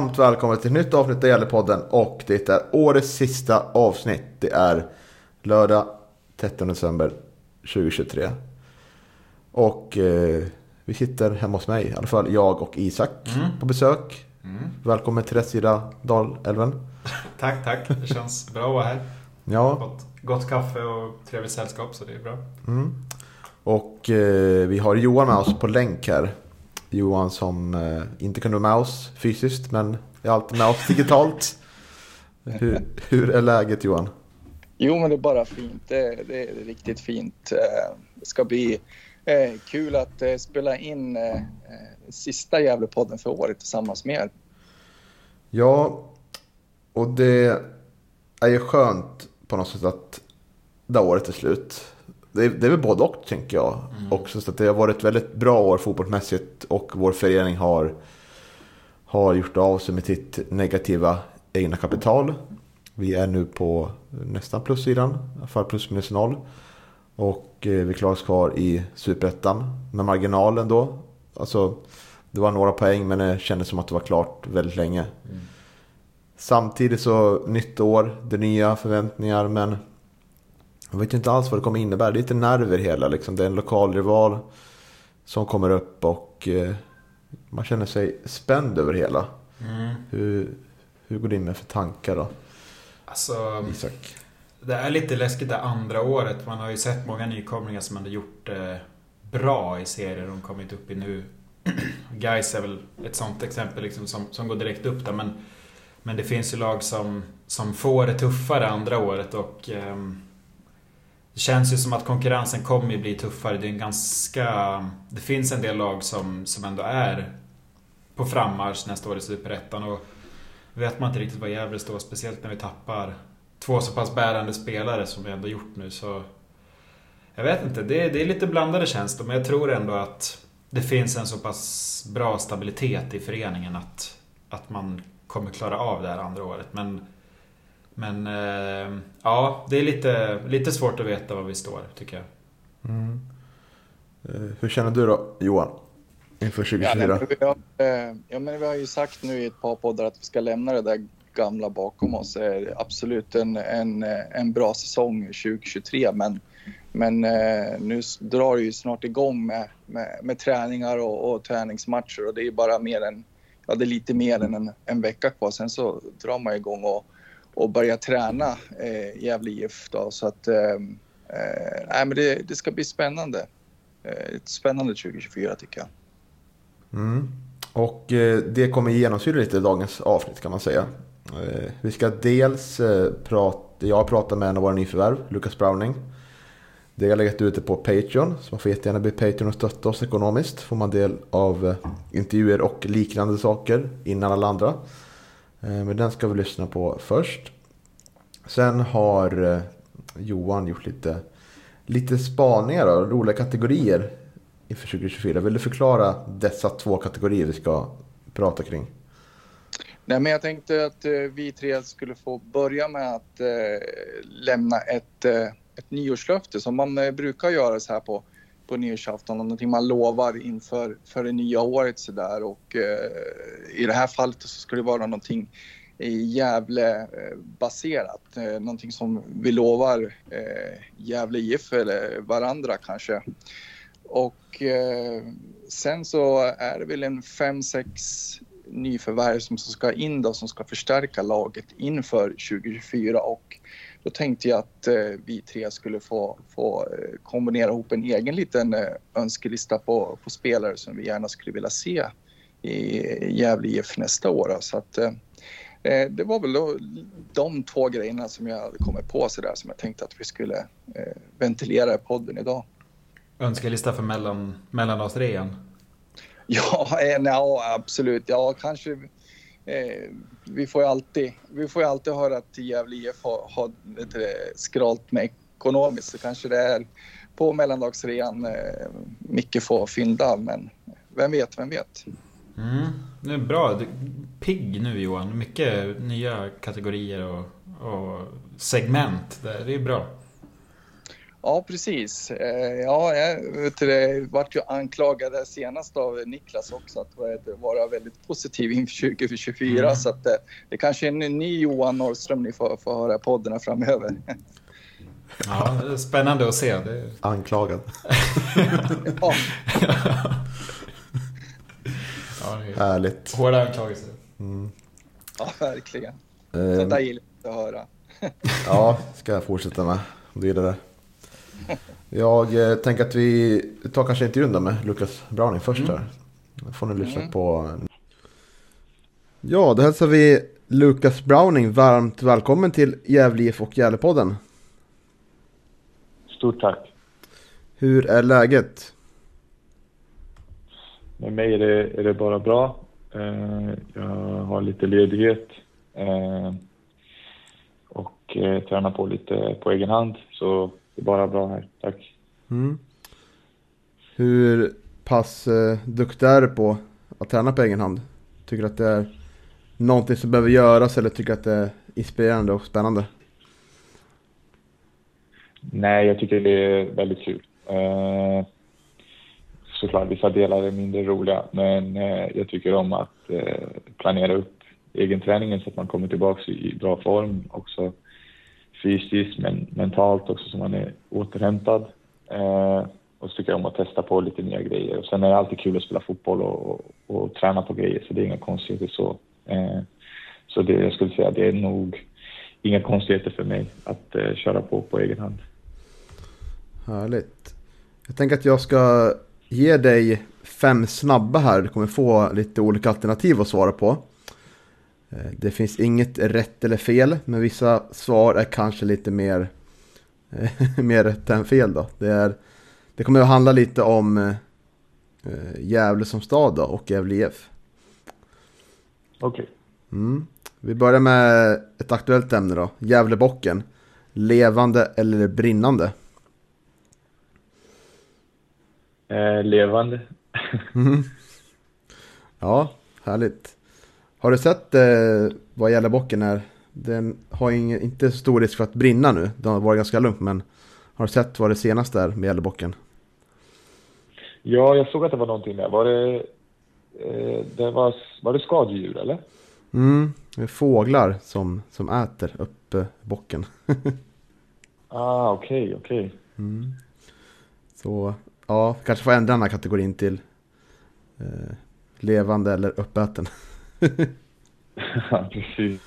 Varmt välkommen till ett nytt avsnitt av Gävlepodden och det är årets sista avsnitt. Det är lördag 13 december 2023. Och eh, vi sitter hemma hos mig, i alla fall jag och Isak Mm. på besök. Välkommen till rätt sida Dalälven. Tack, tack. Det känns bra att vara här. Ja, Fått gott kaffe och trevligt sällskap så det är bra. mm. och eh, vi har Johan med oss på länk här. Johan som eh, inte kunde vara med oss fysiskt men är alltid med oss digitalt. Hur, hur är läget Johan? Jo, men det är bara fint. Det, det är riktigt fint. Eh, Det ska bli eh, kul att spela in sista Gävlepodden för året tillsammans med er. Ja, och det är ju skönt på något sätt att det året är slut. Det är, det är väl både och tänker jag. Också så att det har varit ett väldigt bra år fotbollsmässigt och vår förening har, har gjort av sig med sitt negativa egna kapital. Vi är nu på nästan plussidan, i alla fall plus minus noll. Och eh, vi klarar oss kvar i superettan med marginalen då. Alltså, det var några poäng men det kändes som att det var klart väldigt länge. Samtidigt så nytt år, det nya förväntningar men jag vet ju inte alls vad det kommer innebära. Det är lite nerver hela liksom. Det är en lokal rival som kommer upp och eh, man känner sig spänd över hela. Hur, hur går det in med för tankar då, Alltså, Isak? det är lite läskigt det andra året. Man har ju sett många nykomlingar som ändå gjort det bra i serier de kommit upp i nu. Gais är väl ett sånt exempel liksom som, som går direkt upp där. Men, men det finns ju lag som, som får det tuffare andra året och ehm, det känns ju som att konkurrensen kommer ju bli tuffare. Det är en ganska... Det finns en del lag som, som ändå är på frammarsch nästa år i Superettan och vet man inte riktigt vad Gävle står, speciellt när vi tappar två så pass bärande spelare som vi ändå gjort nu så... Jag vet inte, det är, det är lite blandade känslor men jag tror ändå att det finns en så pass bra stabilitet i föreningen att, att man kommer klara av det här andra året. Men, men eh, ja, det är lite, lite svårt att veta var vi står tycker jag. Eh, hur känner du då Johan? Inför 2024? Ja, men vi, har, eh, ja, men vi har ju sagt nu i ett par poddar att vi ska lämna det där gamla bakom oss. Det är absolut en, en, en bra säsong 2023 men, men nu drar det ju snart igång med, med, med träningar och, och träningsmatcher och det är bara mer än, ja det är lite mer än en, en vecka kvar. Sen så drar man igång och, och börja träna eh, Gävle IF då så att eh, eh, nej, men det, det ska bli spännande. Eh, ett spännande 2024 tycker jag. Mm. Och eh, det kommer genomsyra lite dagens avsnitt kan man säga. Eh, vi ska dels eh, prata, jag har pratat med en av våra nyförvärv, Lucas Browning. Det har jag legat ute på Patreon, så man får jättegärna bli Patreon och stötta oss ekonomiskt. Får man del av eh, intervjuer och liknande saker innan alla andra. Eh, men den ska vi lyssna på först. Sen har eh, Johan gjort lite, lite spaningar och roliga kategorier inför 2024. Vill du förklara dessa två kategorier vi ska prata kring? Nej, men jag tänkte att eh, vi tre skulle få börja med att lämna ett, ett nyårslöfte som man brukar göra så här på, på nyårsafton. Någonting man lovar inför för det nya året sådär. Och eh, i det här fallet så skulle det vara någonting eh, Gävle-baserat, eh, eh, någonting som vi lovar eh, Gävle IF eller varandra kanske. Och eh, sen så är det väl en fem, sex nyförvärv som ska in då, som ska förstärka laget inför 2024 och då tänkte jag att eh, vi tre skulle få, få eh, kombinera ihop en egen liten eh, önskelista på, på spelare som vi gärna skulle vilja se i Gävle IF nästa år. Så att, eh, det var väl då, de två grejerna som jag hade kommit på sådär som jag tänkte att vi skulle eh, ventilera i podden idag. Önskelista för mellan, mellandagsrean? Ja, eh, ja, absolut. Ja, kanske. Eh, vi, får ju alltid, vi får ju alltid höra att Gävle IF har, har skralt med ekonomiskt så kanske det är på mellandagsrean eh, Micke får fynda men vem vet, vem vet. Mm, det är bra. Pigg nu Johan. Mycket nya kategorier och, och segment. Det är bra. Ja, precis. Eh, ja, jag det, vart ju anklagad senast av Niklas också att vara väldigt positiv inför 2024. Mm. Så att det, det kanske är en ny Johan Norrström ni får, får höra poddarna framöver. Ja, det är spännande att se. Det... Anklagad. ja. ja Härligt. Hårda anklagelser. Mm. Ja, verkligen. Sånt där gillar jag att höra. ja, ska jag fortsätta med. Vidare. Jag eh, tänker att vi tar kanske intervjun med Lukas Browning först mm. här. Då får ni lyssna mm. på. Ja, då hälsar vi Lukas Browning varmt välkommen till Gävle IF och Gävlepodden. Stort tack. Hur är läget? Med mig är det, är det bara bra. Eh, jag har lite ledighet eh, och eh, tränar på lite på egen hand. Så det är bara bra här. Tack. Mm. Hur pass duktig är du på att träna på egen hand? Tycker du att det är någonting som behöver göras eller tycker du att det är inspirerande och spännande? Nej, jag tycker det är väldigt kul. Eh, såklart vissa delar är mindre roliga, men eh, jag tycker om att eh, planera upp egenträningen så att man kommer tillbaka i bra form också fysiskt men mentalt också så man är återhämtad. Eh, och så tycker jag om att testa på lite nya grejer. Och sen är det alltid kul att spela fotboll och, och, och träna på grejer så det är inga konstigheter så. Eh, så det, jag skulle säga det är nog inga konstigheter för mig att eh, köra på på egen hand. Härligt. Jag tänker att jag ska ge dig fem snabba här. Du kommer få lite olika alternativ att svara på. Eh, det finns inget rätt eller fel, men vissa svar är kanske lite mer, eh, mer rätt än fel. Då. Det, är, det kommer att handla lite om eh, Gävle som stad då, och Gävle IF. Okej. Okay. Mm. Vi börjar med ett aktuellt ämne då, Gävlebocken. Levande eller brinnande? Eh, levande. mm. Ja, härligt. Har du sett eh, vad gäller bocken är? Den har ingen, inte stor risk för att brinna nu. Det har varit ganska lugnt, men har du sett vad det senaste är med gällebocken? Ja, jag såg att det var någonting där. Var det, eh, det var, var det skadedjur eller? Mm, det är fåglar som, som äter upp eh, bocken. ah, okej, okay, okej. Okay. Mm. Så Ja, kanske får ändra den här kategorin till eh, levande eller uppäten. ja, precis.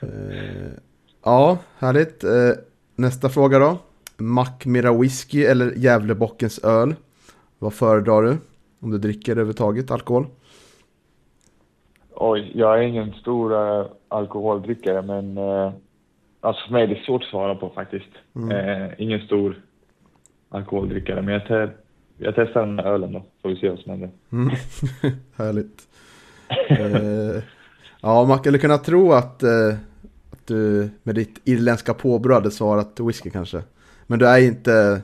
eh, ja, härligt. Eh, nästa fråga då. Mackmira whisky eller Gävlebockens öl? Vad föredrar du? Om du dricker överhuvudtaget alkohol? Oj, jag är ingen stor uh, alkoholdrickare men uh, alltså för mig är det svårt att svara på faktiskt. Mm. Uh, ingen stor alkoholdrickare men jag jag testar den här ölen då, får vi se vad som händer. Mm. Härligt. Eh, ja, man skulle kunna tro att, eh, att du med ditt irländska påbrå hade svarat whisky kanske. Men du är inte,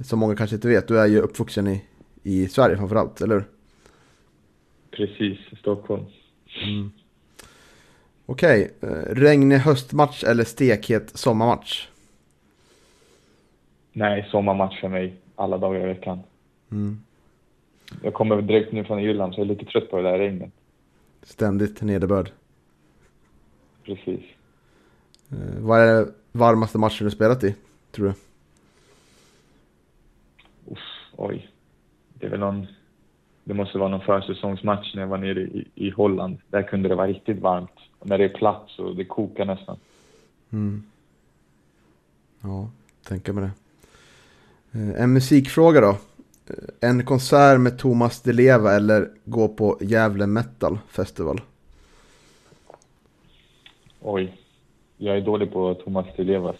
som många kanske inte vet, du är ju uppvuxen i, i Sverige framförallt, eller hur? Precis, Stockholm. Mm. Okej, okay. Eh, regnig höstmatch eller stekhet sommarmatch? Nej, sommarmatch för mig alla dagar i veckan. Mm. Jag kommer direkt nu från Irland så jag är lite trött på det där regnet. Ständigt nederbörd. Precis. Eh, vad är varmaste matchen du spelat i, tror du? Uff, oj. Det är väl någon... Det måste vara någon försäsongsmatch när jag var nere i, i Holland. Där kunde det vara riktigt varmt. Och när det är platt så det kokar nästan. Mm. Ja, tänker mig det. Eh, en musikfråga då. Eh, en konsert med Thomas Di Leva eller gå på Gävle Metal Festival? oj, jag är dålig på Thomas Di Levas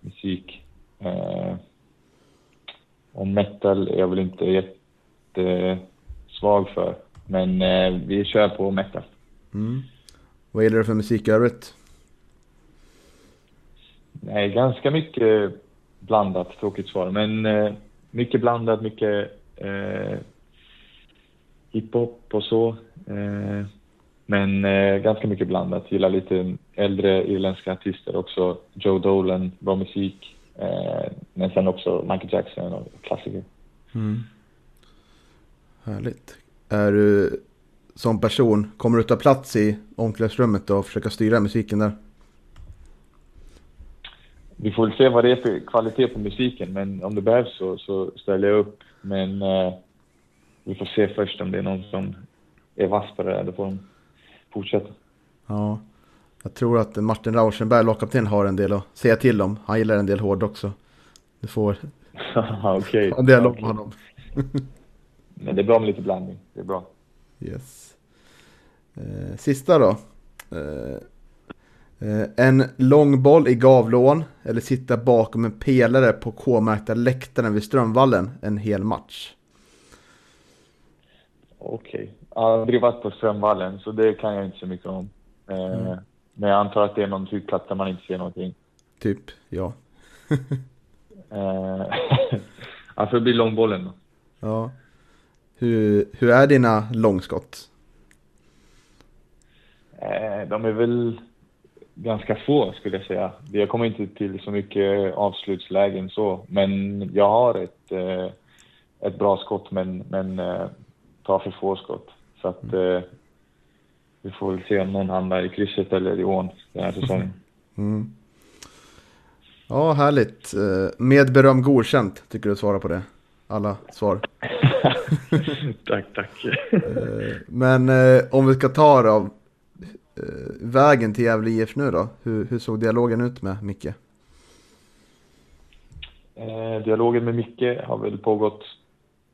musik. Eh, och metal är jag väl inte jättesvag för. Men eh, vi kör på metal. Mm. Vad gillar du för musik i övrigt? Nej, ganska mycket blandat, tråkigt svar. Men eh, mycket blandat, mycket eh, hiphop och så. Eh, men eh, ganska mycket blandat. Gillar lite äldre irländska artister också. Joe Dolan, bra musik. Eh, men sen också Michael Jackson och klassiker. Mm. Härligt. Är du som person, kommer du ta plats i omklädningsrummet och försöka styra musiken där? Vi får väl se vad det är för kvalitet på musiken, men om det behövs så, så ställer jag upp. Men eh, vi får se först om det är någon som är vass på det där. Då får de fortsätta. Ja, jag tror att Martin Rauschenberg, lagkapten, har en del att säga till om. Han gillar en del hård också. Du får Okej. en del om Okej. honom. Men det är bra med lite blandning. Det är bra. Yes. Eh, sista då. Eh, en lång boll i gavlån eller sitta bakom en pelare på K-märkta läktaren vid Strömvallen en hel match. Okej. Jag har aldrig varit på Strömvallen, så det kan jag inte så mycket om. Eh, Men jag antar att det är någon flygplats där man inte ser någonting. Typ, ja. Eh, för det blir långbollen då. ja. Hur, hur är dina långskott? Eh, de är väl ganska få skulle jag säga. Jag kommer inte till så mycket avslutslägen så, men jag har ett, eh, ett bra skott men, men eh, tar för få skott. Så att eh, vi får väl se om någon hamnar i krysset eller i ån den här säsongen. Mm. Ja, härligt. Med beröm godkänt, tycker du svarar på det? Alla svar. tack, tack. Men om vi ska ta eh, Eh, vägen till Gävle IF nu då. Hur, hur såg dialogen ut med Micke? Eh, dialogen med Micke har väl pågått.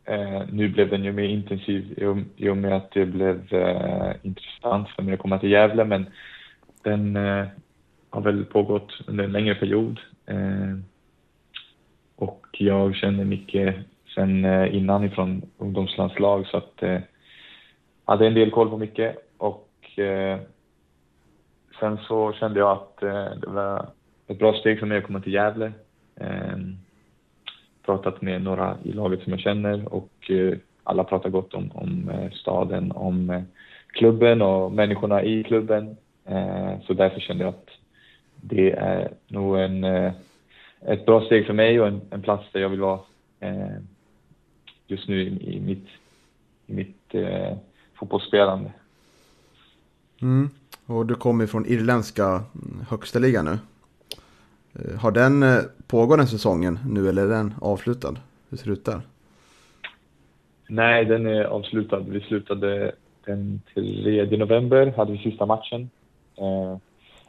Eh, nu blev den ju mer intensiv i och, i och med att det blev eh, intressant för mig att komma till Gävle, men den eh, har väl pågått under en längre period. Eh, och jag känner Micke sen eh, innan ifrån ungdomslandslag så att eh, hade en del koll på Micke och eh, sen så kände jag att eh, det var ett bra steg för mig att komma till Gävle. Eh, pratat med några i laget som jag känner och eh, alla pratar gott om, om eh, staden, om eh, klubben och människorna i klubben. Eh, så därför kände jag att det är nog en, eh, ett bra steg för mig och en, en plats där jag vill vara eh, just nu i, i mitt, i mitt eh, fotbollsspelande. Mm. Och du kommer från irländska mm, högsta ligan nu. Eh, har den pågående pågått den säsongen nu eller är den avslutad? Hur ser det ut där? Nej, den är avslutad. Vi slutade den 3 november, hade vi sista matchen. Eh,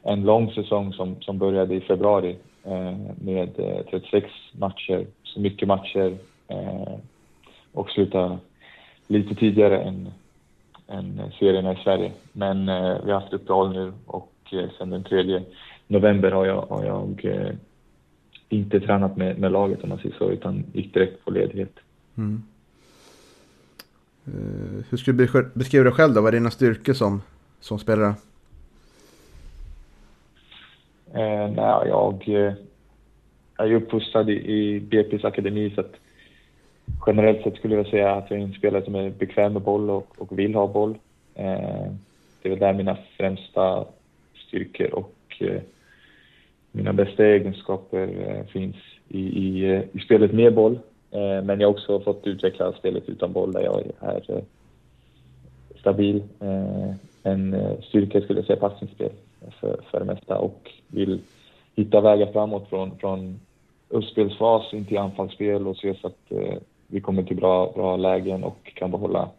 en lång säsong som, som började i februari eh, med eh, 36 matcher, så mycket matcher eh, och slutade lite tidigare än, än serierna i Sverige. Men eh, vi har haft uppehåll nu och eh, sen den 3 november har jag, har jag eh, inte tränat med, med laget om man säger så, utan gick direkt på ledighet. Mm. Eh, Hur skulle du besk- beskriva dig själv då? Vad är dina styrkor som, som spelare? Eh, nej, jag eh, är uppfostrad i, i BP's akademi så att generellt sett skulle jag säga att jag är en spelare som är bekväm med boll och, och vill ha boll. Eh, det är väl där mina främsta styrkor och eh, mina bästa egenskaper eh, finns i, i, eh, i spelet med boll. Eh, men jag har också fått utveckla spelet utan boll där jag är eh, stabil. Eh, en eh, styrka skulle jag säga passningsspel för, för det mesta och vill hitta vägar framåt från, från uppspelsfas in till anfallsspel och se så att eh, vi kommer till bra, bra lägen och kan behålla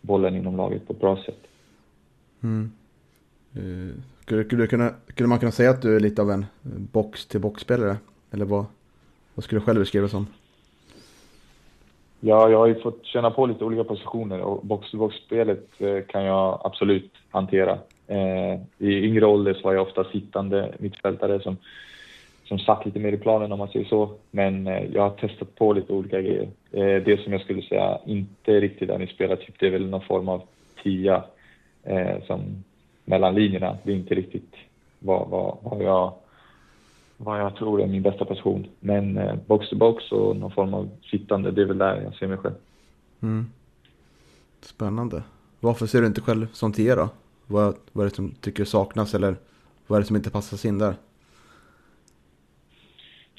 bollen inom laget på ett bra sätt. Mm. Eh, Skulle, skulle, kunna, skulle man kunna säga att du är lite av en box-till-box-spelare? Eller vad, vad skulle du själv beskriva som? Ja, jag har ju fått känna på lite olika positioner och box-to-box-spelet eh, kan jag absolut hantera. Eh, I yngre ålder så var jag ofta sittande mittfältare som, som satt lite mer i planen om man säger så. Men eh, jag har testat på lite olika grejer. Eh, det som jag skulle säga inte riktigt är min spelartyp, det är väl någon form av tia eh, som mellan linjerna. Det är inte riktigt vad, vad, vad, jag, vad jag tror är min bästa position. Men eh, box to box och någon form av sittande, det är väl där jag ser mig själv. Mm. Spännande. Varför ser du inte själv som tia då? Vad, vad är det som tycker saknas eller vad är det som inte passar in där?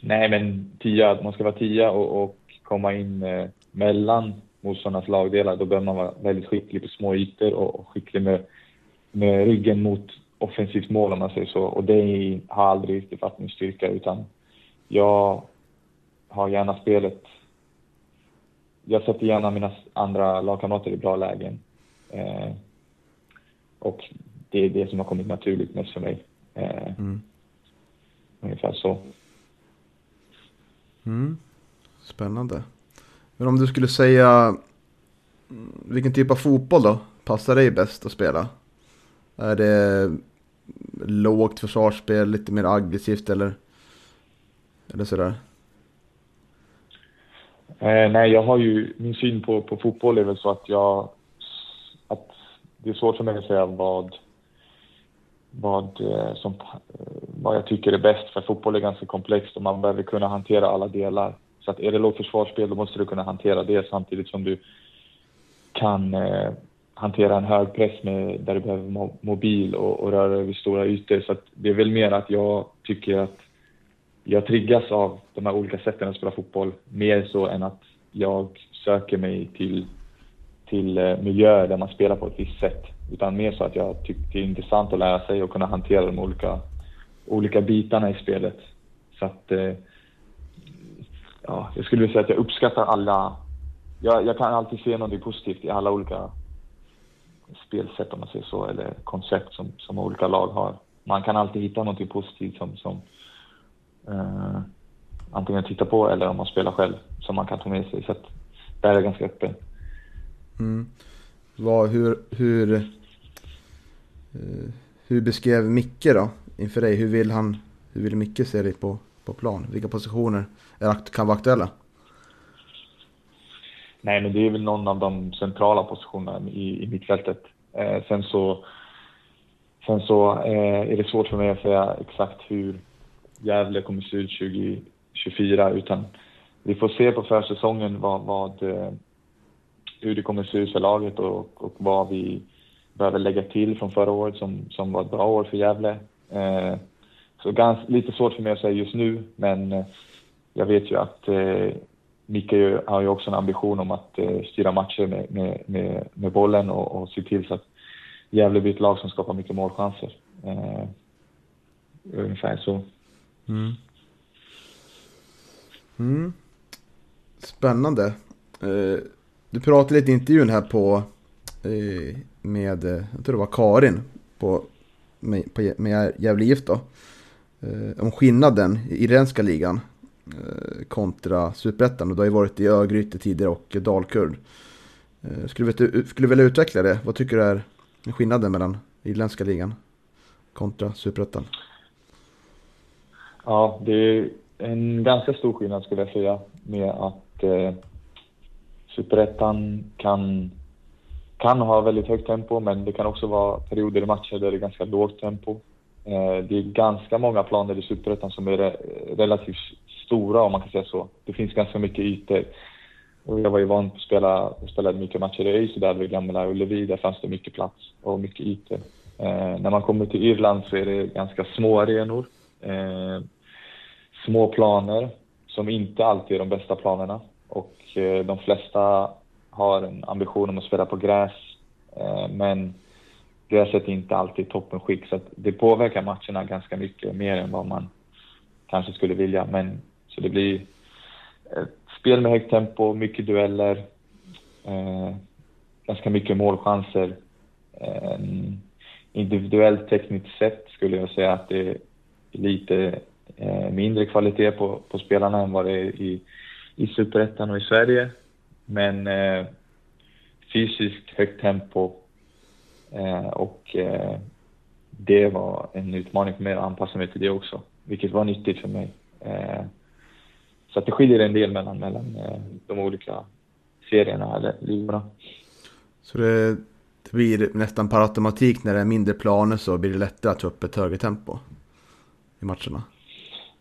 Nej, men tia, man ska vara tia och, och komma in eh, mellan motståndarnas lagdelar. Då behöver man vara väldigt skicklig på små ytor och, och skicklig med, med ryggen mot offensivt mål om man säger så. Och det har aldrig riktigt varit min styrka utan jag har gärna spelet. Jag sätter gärna mina andra lagkamrater i bra lägen. Eh, och det är det som har kommit naturligt mest för mig. Eh, mm. Ungefär så. Mm. Spännande. Men om du skulle säga mm, vilken typ av fotboll då passar dig bäst att spela? Är det lågt försvarsspel, lite mer aggressivt eller, eller sådär? Eh, nej, jag har ju min syn på, på fotboll är väl så att jag att det är svårt för mig att säga vad vad, eh, som, eh, vad jag tycker är bäst för fotboll är ganska komplext och man behöver kunna hantera alla delar. Så att är det lågt försvarsspel då måste du kunna hantera det samtidigt som du kan eh, hantera en hög press med, där du behöver mo mobil och, och röra över stora ytor. Så det är väl mer att jag tycker att jag triggas av de här olika sätten att spela fotboll mer så än att jag söker mig till, till eh, miljöer där man spelar på ett visst sätt. Utan mer så att jag tycker det är intressant att lära sig och kunna hantera de olika, olika bitarna i spelet. Så att eh, ja, jag skulle vilja säga att jag uppskattar alla... Jag, jag kan alltid se något positivt i alla olika spelsätt om man säger så, eller koncept som, som olika lag har. Man kan alltid hitta något positivt som, som eh, antingen titta på eller om man spelar själv som man kan ta med sig. Så att där är jag ganska öppen. Mm. Vad, hur, hur, eh, hur beskrev Micke då inför dig? Hur vill, han, hur vill Micke se dig på, på plan? Vilka positioner är, kan vara aktuella? Nej, men det är väl någon av de centrala positionerna i, i mittfältet. Eh, sen så, sen så eh, är det svårt för mig att säga exakt hur Gävle kommer se ut 2024, utan vi får se på försäsongen vad, vad, eh, hur det kommer se ut för laget och, och vad vi behöver lägga till från förra året som, som var ett bra år för Gävle. Eh, så ganska, lite svårt för mig att säga just nu, men eh, jag vet ju att eh, Micke har ju också en ambition om att eh, styra matcher med, med, med, med bollen och, och se till så att Gävle blir ett lag som skapar mycket målchanser. Eh, ungefär så. Mm. Mm. Spännande. Eh, du pratade lite i intervjun här på eh, med, eh, jag tror det var Karin på, med, på, med Gävle IF då. Eh, om skillnaden i irländska ligan eh, kontra Superettan. Och du har ju varit i Örgryte tidigare och Dalkurd. Eh, skulle du, skulle vilja utveckla det? Vad tycker du är skillnaden mellan irländska ligan kontra Superettan? Ja, det är en ganska stor skillnad skulle jag säga med att eh, Superettan kan, kan ha väldigt högt tempo men det kan också vara perioder i matcher där det är ganska lågt tempo. Eh, det är ganska många planer i Superettan som är relativt stora om man kan säga så. Det finns ganska mycket ytor. Och jag var ju van att spela, spelade mycket matcher i ÖIS där vid Gamla Ullevi. Där fanns det mycket plats och mycket ytor. Eh, när man kommer till Irland så är det ganska små arenor. Eh, små planer som inte alltid är de bästa planerna. Och eh, de flesta har en ambition om att spela på gräs. Eh, men gräset är inte alltid toppenskick så det påverkar matcherna ganska mycket mer än vad man kanske skulle vilja. Men så det blir ett spel med högt tempo, mycket dueller, eh, ganska mycket målchanser. Eh, individuellt tekniskt sett skulle jag säga att det är lite eh, mindre kvalitet på, på spelarna än vad det är i, i Superettan och i Sverige. Men eh, fysiskt högt tempo eh, och eh, det var en utmaning för mig att anpassa mig till det också, vilket var nyttigt för mig. Eh, så att det skiljer en del mellan, mellan eh, de olika serierna eller ligorna. Så det, det blir nästan per automatik när det är mindre planer så blir det lättare att få upp ett högre tempo i matcherna?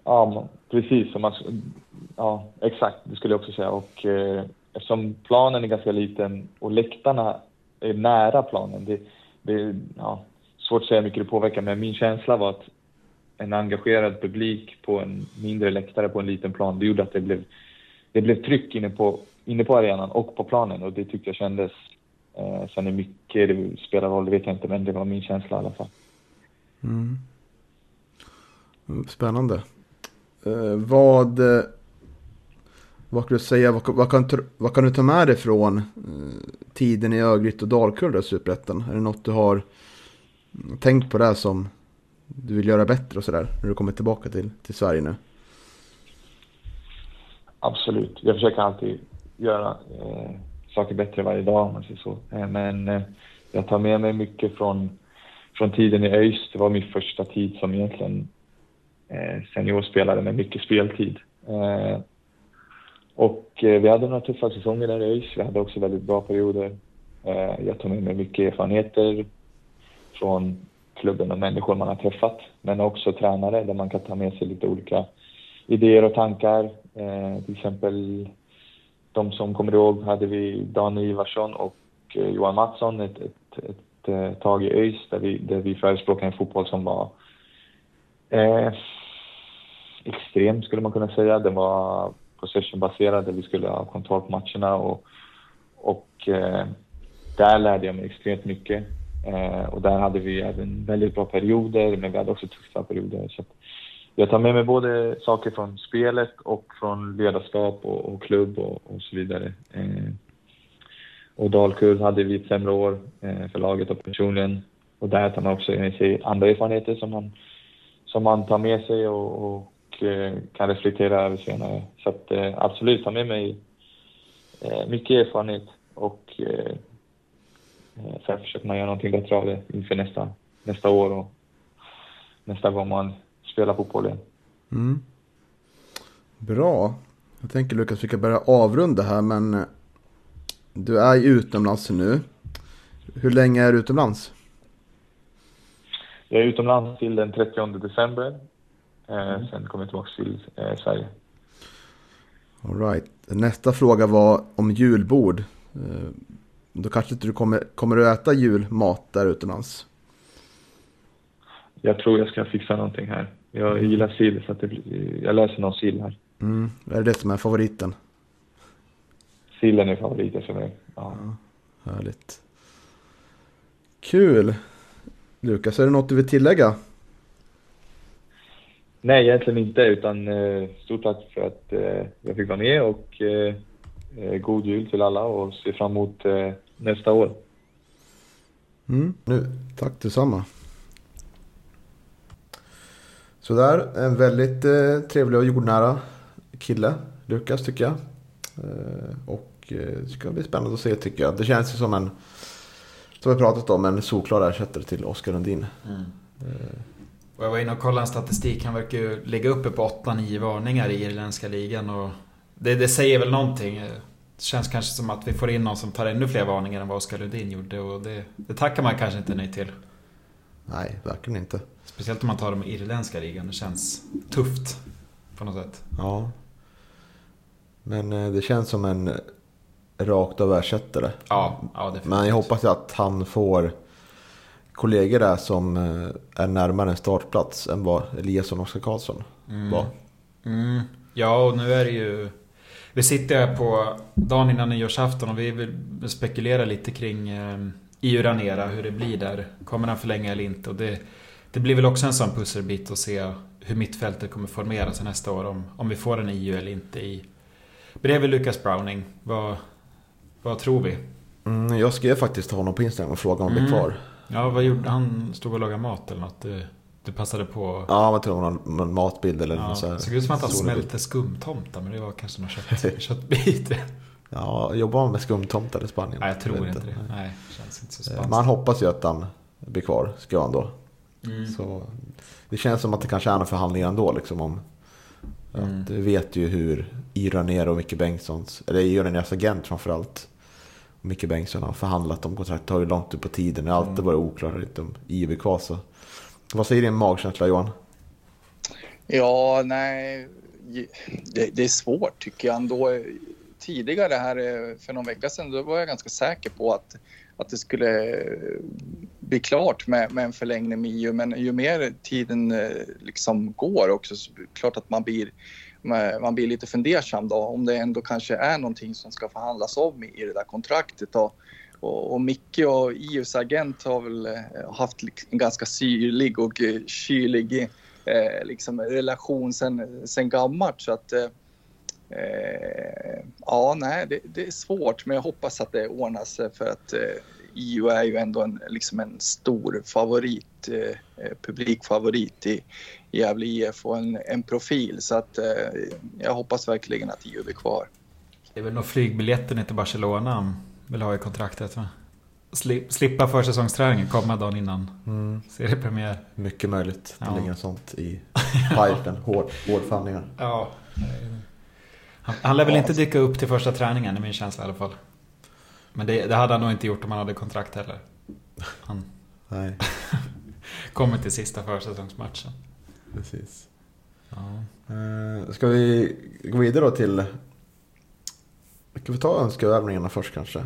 Ja, precis. Man, ja, exakt, det skulle jag också säga. Och eh, eftersom planen är ganska liten och läktarna är nära planen, det, det är ja, svårt att säga hur mycket det påverkar, men min känsla var att en engagerad publik på en mindre läktare på en liten plan, det gjorde att det blev, det blev tryck inne på, inne på arenan och på planen och det tyckte jag kändes. Eh, sen hur mycket det spelar roll, det vet jag inte, men det var min känsla i alla fall. Mm. Spännande. Eh, vad, vad kan du säga, vad, vad, kan, vad kan du ta med dig från eh, tiden i Örgryte och Dalkurd i Superettan? Är det något du har mm, tänkt på där som du vill göra bättre och sådär när du kommer tillbaka till, till Sverige nu? Absolut. Jag försöker alltid göra eh, saker bättre varje dag om man säger så. Eh, men eh, jag tar med mig mycket från, från tiden i ÖIS. Det var min första tid som egentligen eh, seniorspelare med mycket speltid. Eh, och eh, vi hade några tuffa säsonger där i ÖIS. Vi hade också väldigt bra perioder. Eh, jag tog med mig mycket erfarenheter från klubben och människor man har träffat, men också tränare där man kan ta med sig lite olika idéer och tankar. Eh, till exempel de som kommer ihåg hade vi Daniel Ivarsson och Johan Mattsson ett, ett, ett, ett tag i ÖIS där vi, där vi förespråkade en fotboll som var eh, extrem skulle man kunna säga. Den var possessionbaserade. vi skulle ha kontroll på matcherna och, och eh, där lärde jag mig extremt mycket. Eh, och där hade vi även väldigt bra perioder, men vi hade också tuffa perioder. Så jag tar med mig både saker från spelet och från ledarskap och, och klubb och, och, så vidare. Eh, och Dalkurd hade vi ett sämre år eh, för laget och personligen. Och där tar man också med sig andra erfarenheter som man, som man tar med sig och, och eh, kan reflektera över senare. Så att, eh, absolut, ta med mig eh, mycket erfarenhet och sen försöker man göra någonting bättre av det inför nästa, nästa år och nästa gång man spelar fotboll igen. Mm. Bra. Jag tänker Lukas, vi kan börja avrunda här, men du är ju utomlands nu. Hur länge är du utomlands? Jag är utomlands till den 30 december. Eh, mm. Sen kommer jag tillbaka till eh, Sverige. All right. Nästa fråga var om julbord. Då kanske inte du kommer, kommer att äta julmat där utomlands? Jag tror jag ska fixa någonting här. Jag gillar sill så att det, jag läser någon sill här. Mm. Är det det som är favoriten? Sillen är favoriten för mig. Ja. ja. Härligt. Kul. Lukas, är det något du vill tillägga? Nej, egentligen inte. Utan eh, stort tack för att eh, jag fick vara med och eh, god jul till alla och ser fram emot eh, nästa år. Mm. Nu, tack detsamma. Sådär, en väldigt eh, trevlig och jordnära kille, Lukas tycker jag. Och eh, det ska bli spännande att se tycker jag. Det känns ju som en, som vi pratat om, en solklar ersättare till Oskar Lundin. Mm. Och jag var inne och kollade en statistik. Han verkar ju ligga uppe på 8-9 varningar i irländska ligan. Och det, det säger väl någonting. Det känns kanske som att vi får in någon som tar ännu fler varningar än vad Oskar Lundin gjorde och det, det tackar man kanske inte nej till. Nej, verkligen inte. Speciellt om man tar de irländska ligan. Det känns tufft på något sätt. Ja. Men eh, det känns som en rakt av ersättare. Ja, ja definitivt. Men jag hoppas att han får kollegor där som eh, är närmare en startplats än vad Eliasson och Oskar Karlsson mm. var. Mm. Ja, och nu är det ju vi sitter här på dagen innan nyårsafton och vi vill spekulera lite kring eh, EU Ranera, hur det blir där. Kommer han förlänga eller inte? Och det, det blir väl också en sån pusselbit att se hur mittfältet kommer formera sig nästa år. Om, om vi får en EU eller inte i... Bredvid Lucas Browning. Vad, vad tror vi? Mm, jag skrev faktiskt till honom på Instagram och frågade om han mm. blir kvar. Ja, vad gjorde han? Stod och lagade mat eller något? Du passade på... Ja, man tror någon matbild eller ja, så här. Såg ut som att han smälte skumtomtar, men det var kanske någon kött, köttbit. ja, jobbar man med skumtomtar i Spanien? Nej, jag tror jag inte det. Nej, känns inte så spännande. Man hoppas ju att han blir kvar, ska han då. Mm. Så det känns som att det kanske är några förhandlingar ändå. Liksom, om, Mm. att du vet ju hur Ira Nero och Micke Bengtssons, eller Ira Neros agent framförallt, och Micke Bengtsson har förhandlat om kontrakt. Ju långt ut på tiden. Det har alltid Mm. varit oklarhet om IBK. Så. Vad säger din magkänsla Johan? Ja, nej, det, det är svårt tycker jag ändå. Tidigare här eh, för någon vecka sedan då var jag ganska säker på att, att det skulle bli klart med, med en förlängning med EU. Men ju mer tiden eh, liksom går också så är det klart att man blir, man blir lite fundersam då om det ändå kanske är någonting som ska förhandlas om i det där kontraktet. Då. Och, och Micke och EUs agent har väl eh, haft en ganska syrlig och eh, kylig eh, liksom relation sen, sen gammalt. Så att, eh, eh, ja, nej, det, det, är svårt, men jag hoppas att det ordnar sig eh, för att eh, EU är ju ändå en, liksom en stor favorit, eh, publikfavorit i Gävle IF och en, en profil. Så att eh, jag hoppas verkligen att EU blir kvar. Det är väl nog flygbiljetten till Barcelona han vill ha i kontraktet va? Slip, slippa försäsongsträningen, komma dagen innan Mm. seriepremiär. Mycket möjligt. Det Ja. ligger sånt i pipen. Hård, hård förhandlingar. Ja. Han, han lär väl inte dyka upp till första träningen, är min känsla i alla fall. Men det, det hade han nog inte gjort om han hade kontrakt heller. Han Nej, kommer till sista försäsongsmatchen. Precis. Ja. Uh, ska vi gå vidare då till... Ska vi ta önskeövningarna först kanske?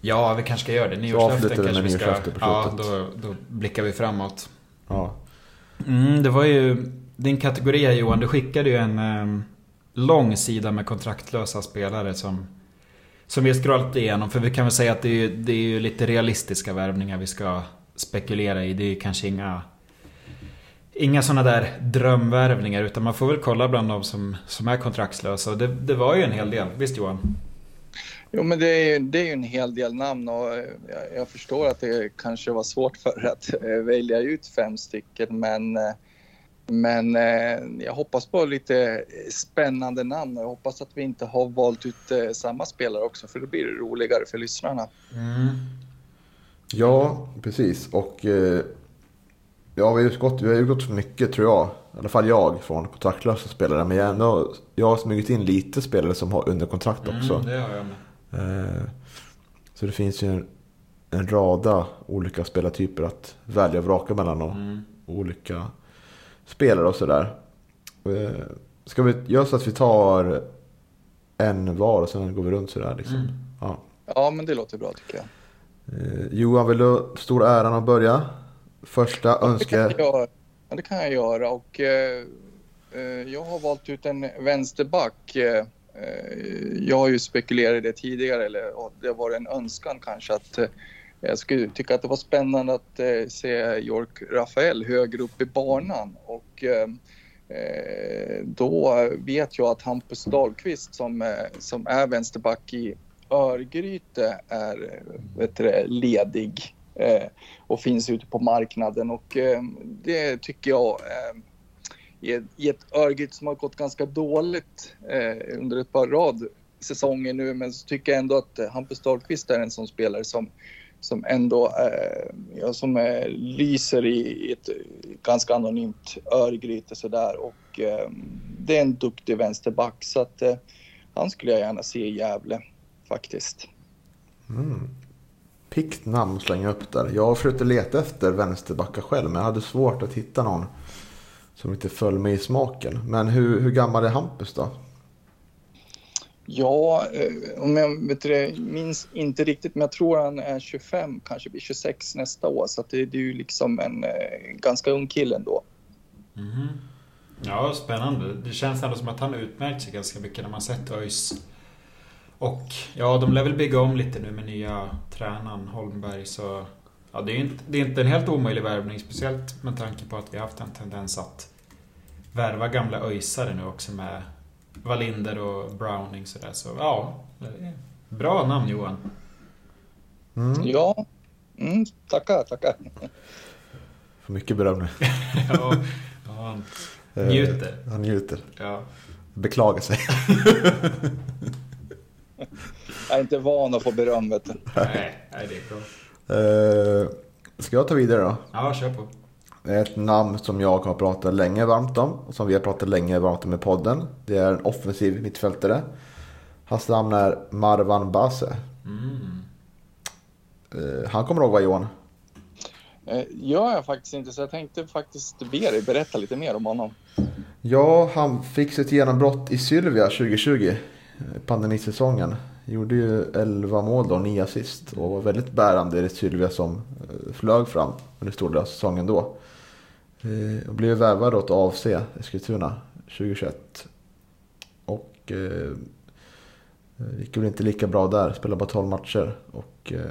ja, vi kanske ska göra det. Nyårslöften kanske vi ska... Ja, då, då blickar vi framåt. Ja. Mm, det var ju din kategori här Johan. Du skickade ju en eh, lång sida med kontraktlösa spelare som, som vi har scrollat igenom. För vi kan väl säga att det är, det är ju lite realistiska värvningar vi ska spekulera i. Det är ju kanske inga, inga sådana där drömvärvningar. Utan man får väl kolla bland de som, som är kontraktslösa. Det, det var ju en hel del. Visst Johan? Jo, men det är, ju- det är ju en hel del namn och eh, jag, jag förstår att det kanske var svårt för att eh, välja ut fem stycken, men eh, men jag hoppas på lite spännande namn och jag hoppas att vi inte har valt ut samma spelare också för då blir det roligare för lyssnarna. Ja, precis. Och eh, ja, vi har ju gått, vi har ju gått för mycket tror jag. I alla fall jag från kontraktlösa spelare. Men jag, har ändå, jag har smugit in lite spelare som har under kontrakt också. Mm, det har jag med. Eh, så det finns ju en, en rada olika spelartyper att välja och vraka mellan. Och Mm. olika spelare och sådär. Eh, ska vi göra så att vi tar en var och sen går vi runt sådär liksom? Mm. Ja. Ja, men det låter bra tycker jag. Eh, Johan, vill du stor äran att börja? Första Det kan önske... jag göra. Ja, det kan jag göra och eh, eh, jag har valt ut en vänsterback. Eh, eh, jag har ju spekulerat i det tidigare, eller det var en önskan kanske att eh, jag skulle tycka att det var spännande att se York Rafael högre upp i banan och då vet jag att Hampus Dahlqvist som, som är vänsterback i Örgryte är vet du, ledig Eh, och finns ute på marknaden. Och eh, det tycker jag eh, i ett, Örgryte som har gått ganska dåligt eh, under ett par rad säsonger nu. Men så tycker jag ändå att eh, Hampus Dahlqvist är en sån spelare som som ändå eh, ja, som är, lyser i, ett ganska anonymt Örgryte sådär. Och eh, det är en duktig vänsterback. Så att eh, han skulle jag gärna se i Gävle faktiskt. Mm. Pikt namn att slänga upp där. Jag försökte leta efter vänsterbackar själv men jag hade svårt att hitta någon som inte föll mig i smaken. Men hur, hur gammal är Hampus då? Ja, eh, om jag vet det, minns inte riktigt, men jag tror han är 25, kanske blir 26 nästa år. Så att det, det är ju liksom en eh, ganska ung kille ändå. Mhm. Ja, spännande. Det känns ändå som att han utmärkt sig ganska mycket när man sett ÖIS. Och ja, de lär väl bygga om lite nu med nya tränaren Holmberg så... Ja, det är inte, det är inte en helt omöjlig värvning, speciellt med tanke på att vi har haft en tendens att värva gamla ÖISare nu också med Wallinder och Browning sådär. Så ja, det är bra namn Johan. Mm. Ja, mm, tackar, tackar. För mycket beröm nu. ja, ja, han Eh, njuter. Han njuter. Ja. Beklagar sig. Jag är inte van att få beröm, vet du. Nej, nej, det är bra. Eh, ska jag ta vidare då? Ja, kör på. Ett namn som jag har pratat länge varmt om. Och som vi har pratat länge varmt om i podden. Det är en offensiv mittfältare. Hans namn är Marwan Base. Mm. Eh, Han kommer ihåg vad Johan? Gör jag faktiskt inte, så jag tänkte faktiskt be dig berätta lite mer om honom. Ja, han fick sitt genombrott i Sylvia 2020. Pandemisäsongen. Gjorde ju 11 mål då, 9 assist. Och var väldigt bärande i det Sylvia som eh, flög fram under stor del av säsongen då. Eh, och blev värvad åt AFC Eskilstuna 2021. Och eh, det gick väl inte lika bra där. Spelade bara 12 matcher. Och, eh,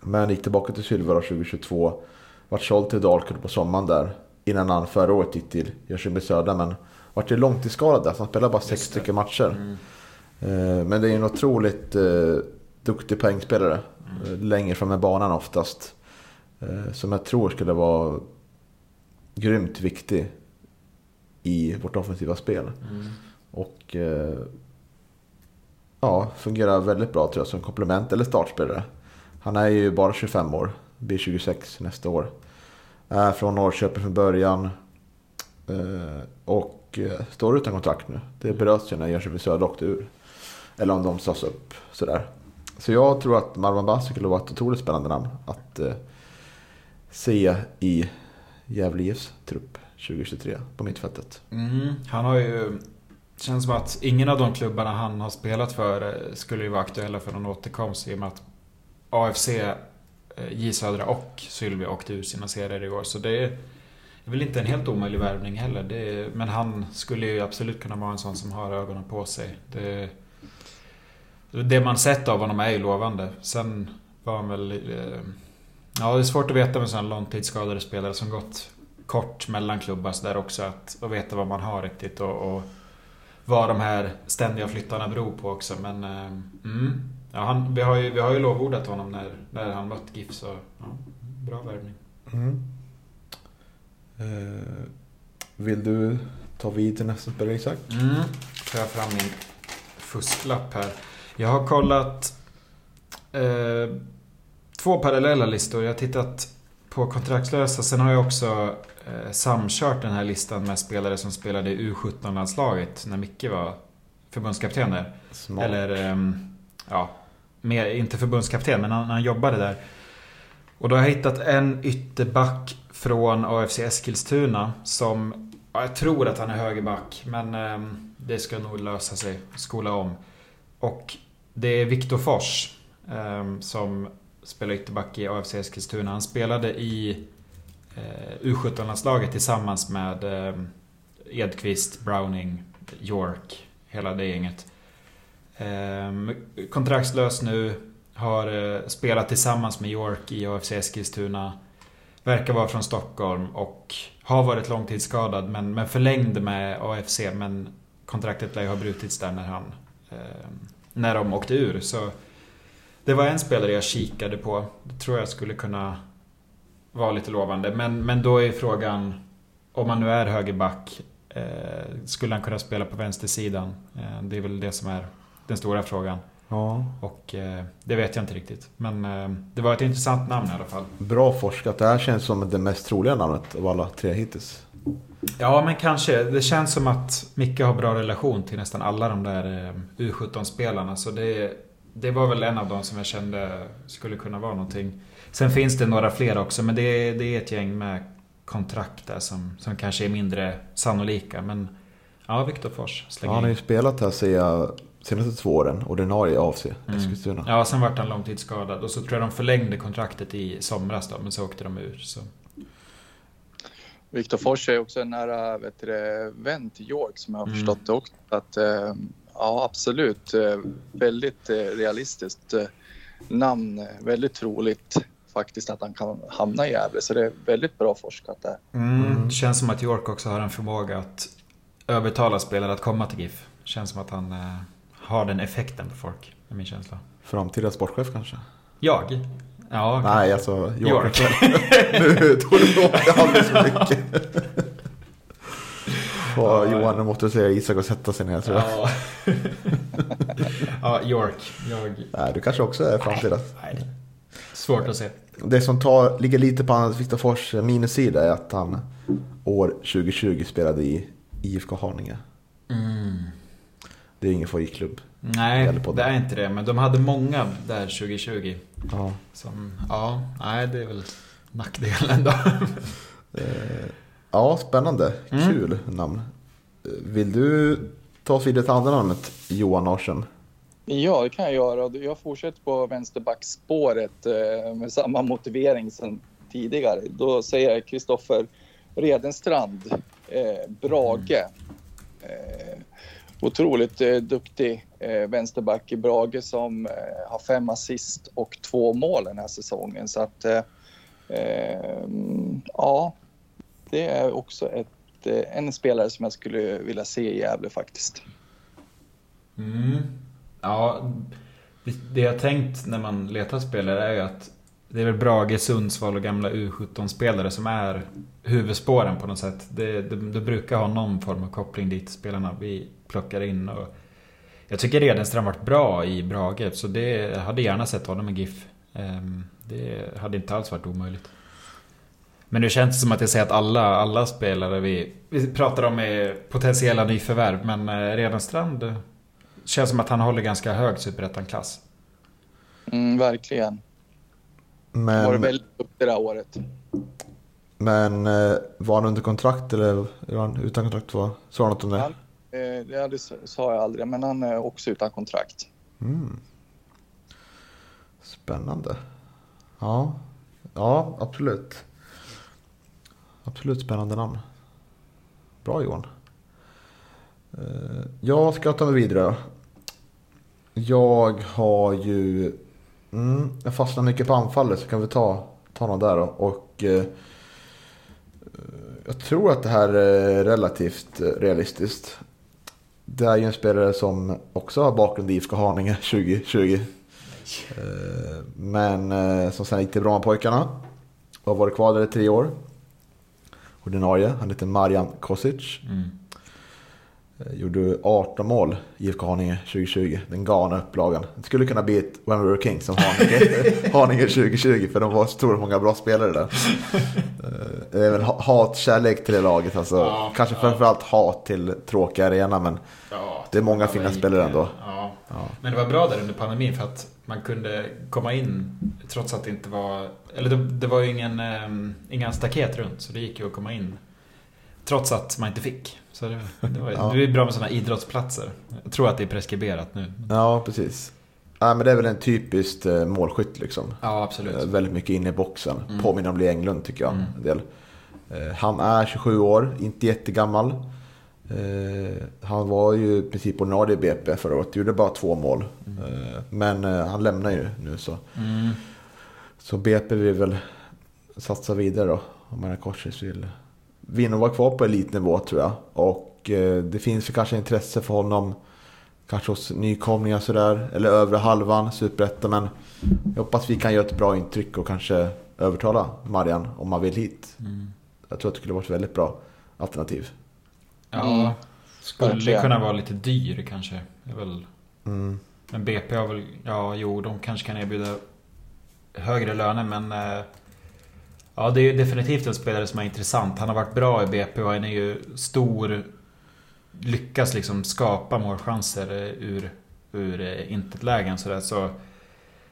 men gick tillbaka till Sylvia 2022. Vart såld till Dalkurd på sommaren där. Innan han förra året gick till Jönköping Södra. Men vart ju långtidsskadad där. Så han spelade bara sex stycken matcher. Mm. Eh, Men det är en otroligt eh, duktig poängspelare. Mm. Eh, Längre fram med banan oftast. Som jag tror skulle vara grymt viktig i vårt offensiva spel. Mm. Och ja, fungerar väldigt bra tror jag som komplement eller startspelare. Han är ju bara 25 år, blir 26 nästa år. Är från Norrköping från början. Eh, och står utan kontrakt nu. Det bröts ju när Jönköping Södra åkte ur. Eller om de sades upp sådär. Så jag tror att Marwan Basi skulle vara ett otroligt spännande namn att eh, se i Gävle IFs trupp 2023 på mittfältet. Mm. Han har ju... Känns som att ingen av de klubbarna han har spelat för eh, skulle ju vara aktuella för någon återkomst i och med att AFC, eh, J Södra och Sylvia åkte ur sina serier i år. Så det är är väl inte en helt omöjlig värvning heller. Det är, men han skulle ju absolut kunna vara en sån som har ögonen på sig. Det, det man sett av honom är ju lovande. Sen var han väl... Eh, ja, det är svårt att veta med sådana långtidsskadade spelare som gått kort mellan klubbar så där också. Att, att veta vad man har riktigt och, och vad de här ständiga flyttarna beror på också. Men eh, mm, ja, han, vi, har ju, vi har ju lovordat honom när, när han mött GIF så ja, bra värvning. Mm vill du ta vid till nästa spelare Isak? Mm. Får jag fram min fusklapp här. Jag har kollat eh, två parallella listor. Jag har tittat på kontraktslösa. Sen har jag också eh, samkört den här listan med spelare som spelade i U17-landslaget när Micke var förbundskapten där. Smart. Eller, ehm, ja, mer, inte förbundskapten, men han, han jobbade där. Och då har jag hittat en ytterback från AFC Eskilstuna som, ja, jag tror att han är högerback, men eh, det ska nog lösa sig, skola om. Och det är Viktor Fors eh, som spelar ytterback i AFC Eskilstuna. Han spelade i eh, U17-landslaget tillsammans med ehm, Edqvist, Browning, York, hela det gänget. Ehm, kontraktslös nu. Har eh, spelat tillsammans med York i AFC Eskilstuna. Verkar vara från Stockholm och har varit långtidsskadad men, men förlängde med AFC men kontraktet lär ju ha brutits där när han... Eh, när de åkte ur så... Det var en spelare jag kikade på. Det tror jag skulle kunna vara lite lovande. Men, men då är frågan om han nu är högerback. Eh, skulle han kunna spela på vänstersidan? Eh, det är väl det som är den stora frågan. Ja. Och eh, det vet jag inte riktigt. Men eh, det var ett intressant namn i alla fall. Bra forskat. Det här känns som det mest troliga namnet av alla tre hittills. Ja, men kanske. Det känns som att Micke har bra relation till nästan alla de där eh, U17-spelarna. Så det, det var väl en av dem som jag kände skulle kunna vara någonting. Sen finns det några fler också, men det, det är ett gäng med kontrakt där som, som kanske är mindre sannolika. Men ja, Viktor Fors Ja, han har ju spelat här ser jag senaste två åren. Ordinarie AFC Eskilstuna. Ja, sen vart han långtidsskadad. Och så tror jag de förlängde kontraktet i somras då, men så åkte de ur. Så. Viktor Fors är också en nära vet du, det, vän till York som jag har Mm. förstått det också. Att, eh, ja, absolut. eh, Väldigt eh, realistiskt eh, namn. Väldigt troligt faktiskt att han kan hamna i Gävle. Så det är väldigt bra forskat där. Mm. Det känns som att York också har en förmåga att övertala spelare att komma till GIF. Känns som att han eh, har den effekten på folk, är min känsla. Framtida sportchef kanske? Jag? Ja, Nej, alltså York. York. nu tog du åt det alldeles för mycket. Och Johan, nu måste du säga Isak och sätta sig ner tror jag. Ja. ja, York. Jag... Nej, du kanske också är framtida. Nej. Svårt att se. Det som tar, ligger lite på Anders Wiktorfors minussida är att han år 2020 spelade i IFK Haninge. Mm. Det är ingen favoritklubb. Nej, det är inte det. Men de hade många där 2020. Ja. Som, ja, nej det är väl nackdelen då. Eh, ja, spännande. Mm. Kul namn. Eh, Vill du ta oss vidare till andra namnet? Johan Larsen. Ja, det kan jag göra. Jag fortsätter på vänsterbackspåret eh, med samma motivering som tidigare. Då säger jag Kristoffer Redenstrand, eh, Brage. Eh, otroligt eh, duktig eh, vänsterback i Brage som eh, har fem assist och två mål den här säsongen. Så att, eh, eh, ja, det är också ett, eh, en spelare som jag skulle vilja se i Gävle faktiskt. Mm. Ja, det- det jag tänkt när man letar spelare är ju att det är väl Brage, Sundsvall och gamla U17-spelare som är huvudspåren på något sätt. Det, det, det brukar ha någon form av koppling dit spelarna vi plockar in. Och jag tycker Redenstrand varit bra i Brage, så det jag hade gärna sett honom i GIF. Ehm, det hade inte alls varit omöjligt. Men nu känns det som att jag säger att alla, alla spelare vi, vi pratar om är potentiella nyförvärv, men eh, Redenstrand känns som att han håller ganska hög superettan-klass. Mm, verkligen. Var det Men, väldigt duktig det här året. men eh, var han under kontrakt eller var han utan kontrakt? Var? Sa han något om det? Han, eh, ja, det sa jag aldrig, men han är också utan kontrakt. Mm. Spännande. Ja, ja absolut. Absolut spännande namn. Bra Johan. Eh, Jag ska ta mig vidare. Jag har ju... Mm, jag fastnar mycket på anfallet så kan vi ta, ta någon där då. Och eh, jag tror att det här är relativt eh, realistiskt. Det är ju en spelare som också har bakgrund i IFK Haninge 2020. Eh, Men eh, som sen gick till Brommapojkarna. Och har varit kvar där i tre år. Ordinarie. Han heter Marian Kosic. Mm. Eh, Gjorde 18 mål i IFK Haninge 2020. Den galna upplagan. Det skulle kunna bli ett When We Were Kings som Haninge, Haninge 2020. För de var så många bra spelare där. Eh, Det är väl ha- hat, kärlek till det laget. Alltså, Ja, kanske ja. framförallt hat till tråkiga arena. Men Ja, Det är många fina spelare ändå. Ja. Men det var bra där under pandemin för att man kunde komma in trots att det inte var... Eller det, det var ju ingen, um, inga staket runt så det gick ju att komma in. Trots att man inte fick. Så det, det, var, Ja. det är bra med sådana idrottsplatser. Jag tror att det är preskriberat nu. ja, precis. Ja, men det är väl en typiskt eh, målskytt liksom. Ja, absolut. Eh, Väldigt mycket inne i boxen. Mm. Påminner om Lee Englund tycker jag. Mm. En del. Eh, Han är 27 år, inte jättegammal. Han var ju i princip ordinarie i BP förra året, gjorde bara två mål. Eh, Men han lämnar ju nu så. Mm. Så BP vill väl satsa vidare då. Om Marian Korsis vill vinna och vara kvar på elitnivå tror jag. Och eh, det finns ju kanske intresse för honom. Kanske hos nykomlingar sådär. Eller övre halvan, superettan. Men jag hoppas vi kan göra ett bra intryck och kanske övertala Marian om man vill hit. Mm. Jag tror att det skulle vara ett väldigt bra alternativ. Ja, Mm. skulle Verkligen. kunna vara lite dyr kanske. Det är väl... Mm. Men BP har väl... Ja, jo, de kanske kan erbjuda högre löner men... eh, Ja, det är definitivt en spelare som är intressant. Han har varit bra i BP och han är ju stor... Lyckas liksom skapa målchanser eh, ur, ur eh, intetlägen sådär. Så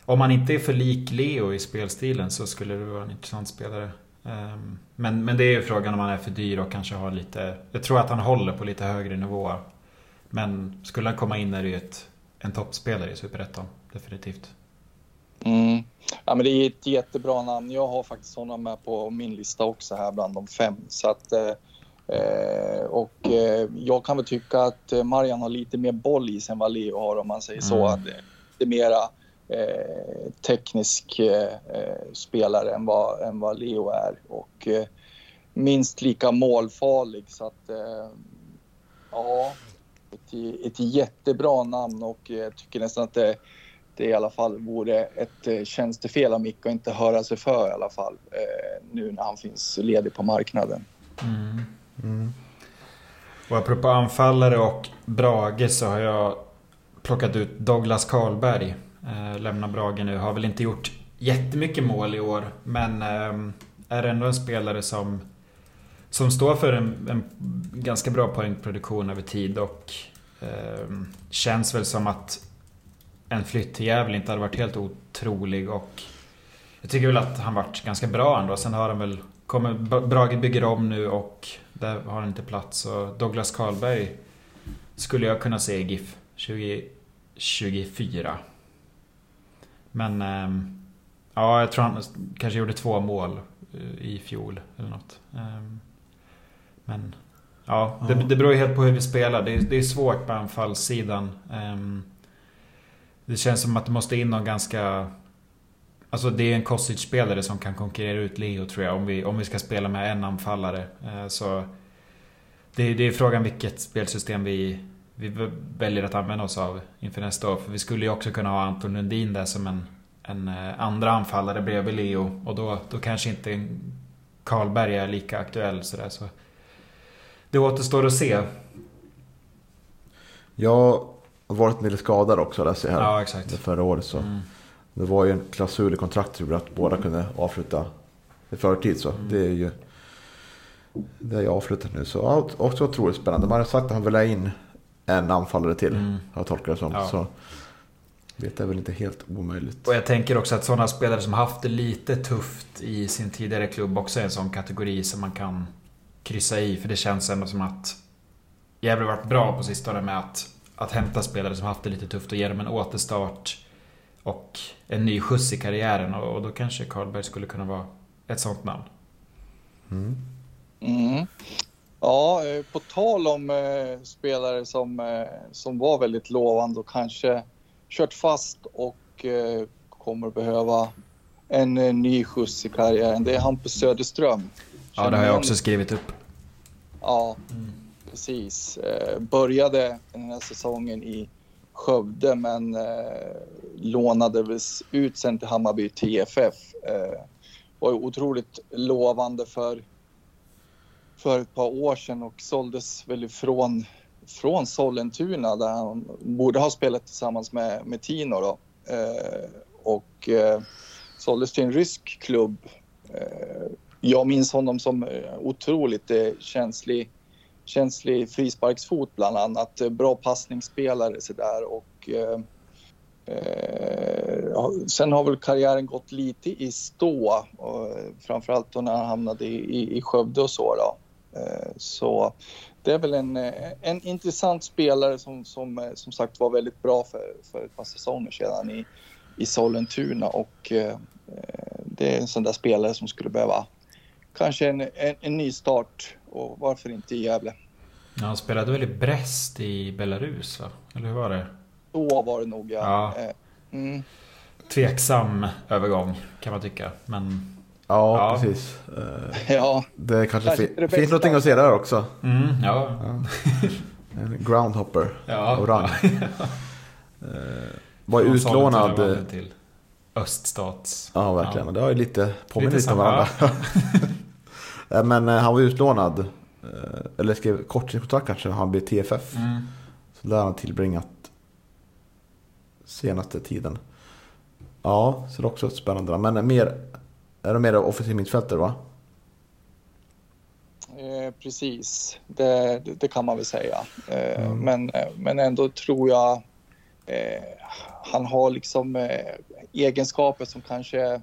om han inte är för lik Leo i spelstilen så skulle det vara en intressant spelare. Ehm, men, men det är ju frågan om han är för dyr och kanske har lite... Jag tror att han håller på lite högre nivå. Men skulle han komma in är det ju ett, en toppspelare i Superettan. Definitivt. Mm. Ja, men det är ett jättebra namn. Jag har faktiskt honom med på min lista också här bland de fem. Så att, eh, eh, och eh, jag kan väl tycka att eh, Marian har lite mer boll i sig än vad Leo har om man säger så. Mm. Att det är lite mera eh, teknisk eh, eh, spelare än vad, än vad Leo är. Och eh, minst lika målfarlig. Så att, eh, ja, ett, ett jättebra namn och jag tycker nästan att det det i alla fall vore ett eh, tjänstefel av Micke att inte höra sig för i alla fall eh, nu när han finns ledig på marknaden. Mm. Mm. Och apropå anfallare och Brage så har jag plockat ut Douglas Karlberg. Eh, lämnar Brage nu. Har väl inte gjort jättemycket mål i år. Men eh, är ändå en spelare som, som står för en, en ganska bra poängproduktion över tid och eh, känns väl som att en flytt till Gävle inte hade varit helt otrolig och jag tycker väl att han varit ganska bra ändå. Sen har han väl kommer, Brage bygger om nu och där har han inte plats. Och Douglas Karlberg skulle jag kunna se i GIF 2024. Men ehm, ja, jag tror han kanske gjorde två mål eh, i fjol eller något. Ehm, men ja, det, det beror ju helt på hur vi spelar. Det är, det är svårt på anfallssidan. Det känns som att det måste in någon ganska... Alltså det är en Kostic-spelare som kan konkurrera ut Leo tror jag. Om vi, om vi ska spela med en anfallare. Eh, så det, det är frågan vilket spelsystem vi, vi väljer att använda oss av inför nästa år. För vi skulle ju också kunna ha Anton Lundin där som en, en eh, andra anfallare bredvid Leo. Och då, då kanske inte Karlberg är lika aktuell sådär. Så det återstår att se. Ja, har varit en del skadad också läser jag här. Ja, exakt. Förra året så. Mm. Det var ju en klausul i kontraktet att båda kunde avsluta i förtid. Så mm. det är ju det är ju avslutat nu. Så också otroligt spännande. Man har sagt att han vill ha in en anfallare till. Mm. Har jag tolkat det som. Ja. Så det är väl inte helt omöjligt. Och jag tänker också att sådana spelare som haft det lite tufft i sin tidigare klubb också är en sån kategori som man kan kryssa i. För det känns ändå som att Gävle varit bra på sistone med att, att hämta spelare som haft det lite tufft och ge dem en återstart och en ny skjuts i karriären. Och, då kanske Karlberg skulle kunna vara ett sånt namn. Mm. Mm. Ja, eh, på tal om eh, spelare som, eh, som var väldigt lovande och kanske kört fast och eh, kommer behöva en eh, ny skjuts i karriären. Det är Hampus Söderström. Ja, det har jag också skrivit upp. Ja, mm precis. Eh, började den här säsongen i Skövde men eh, lånades ut sen till Hammarby TFF. Eh, var otroligt lovande för, för ett par år sedan och såldes väl ifrån från Sollentuna där han borde ha spelat tillsammans med, med Tino då. Eh, och eh, såldes till en rysk klubb. Eh, jag minns honom som eh, otroligt eh, känslig, känslig frisparksfot bland annat. Eh, bra passningsspelare sådär och eh, eh sen har väl karriären gått lite i stå, och eh, framförallt då när han hamnade i, i, i Skövde och så. Då. Eh, så det är väl en, en intressant spelare som, som, som sagt var väldigt bra för, för ett par säsonger sedan i, i Sollentuna och eh, det är en sån där spelare som skulle behöva kanske en, en, en ny start och varför inte i Gävle. Ja, han spelade väl i Brest i Belarus va? Eller hur var det? Så var det nog ja. ja. Mm. Tveksam övergång kan man tycka men Ja, ja. precis. Uh, ja. Det kanske, kanske det finns någonting att se där också. Mm, ja. ja. En groundhopper. Ja. Orange. uh, var Från utlånad. till öststats. Ja, verkligen. Ja. Det har ju lite påminner lite om varandra. Men uh, han var utlånad. Eller skrev korttidskontrakt kanske. Han blev TFF. Mm. Så där har han tillbringat senaste tiden. Ja, så det är också spännande. Men mer är de mer offensiv mittfältare va? Eh, precis, det, det, det, kan man väl säga. Eh, mm. men, men ändå tror jag eh, han har liksom eh, egenskaper som kanske eh,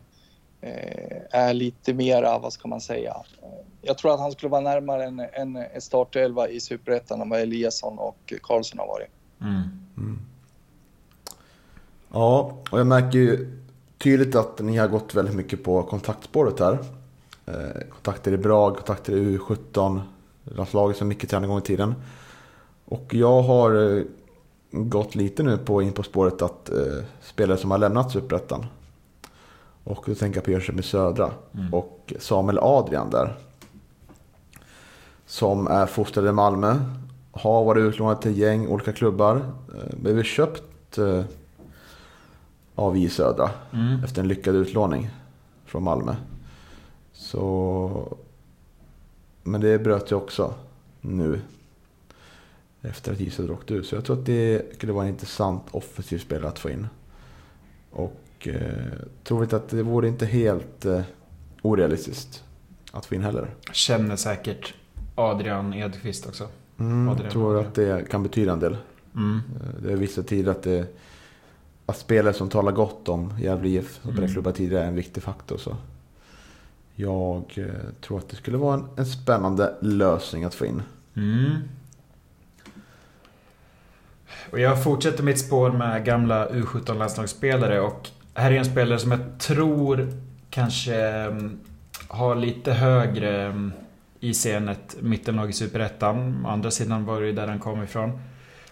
är lite mera, vad ska man säga? Eh, jag tror att han skulle vara närmare en, en, en startelva i Superettan än vad Eliasson och Karlsson har varit. Mm. Mm. Ja, och jag märker ju tydligt att ni har gått väldigt mycket på kontaktspåret här. Eh, kontakter i Brag, kontakter i U17, landslaget som mycket tränar en gång i tiden. Och jag har eh, gått lite nu på, in på spåret att eh, spelare som har lämnat Superettan. Och då tänker jag på Jönköping Södra mm. och Samuel Adrian där. Som är fostrad i Malmö. Har varit utlånad till gäng olika klubbar. Eh, blivit köpt eh, av I Södra. Mm. Efter en lyckad utlåning från Malmö. Så... Men det bröt jag också nu. Efter att I Södra åkte ut. Så jag tror att det skulle vara en intressant offensiv spelare att få in. Och eh, tror inte att det vore inte helt eh, orealistiskt att få in heller. Känner säkert Adrian Edqvist också. Mm, Adrian tror att det kan betyda en del. Mm. Eh, Det är vissa tider att, det, att spelare som talar gott om Gävle IF, som Mm. klubbar tidigare, är en viktig faktor. Så jag eh, tror att det skulle vara en, en spännande lösning att få in. Mm. Och jag fortsätter mitt spår med gamla U17-landslagsspelare och här är en spelare som jag tror kanske mm, har lite högre mm, IC än ett mittenlag i Superettan. Å andra sidan var det ju där han kom ifrån.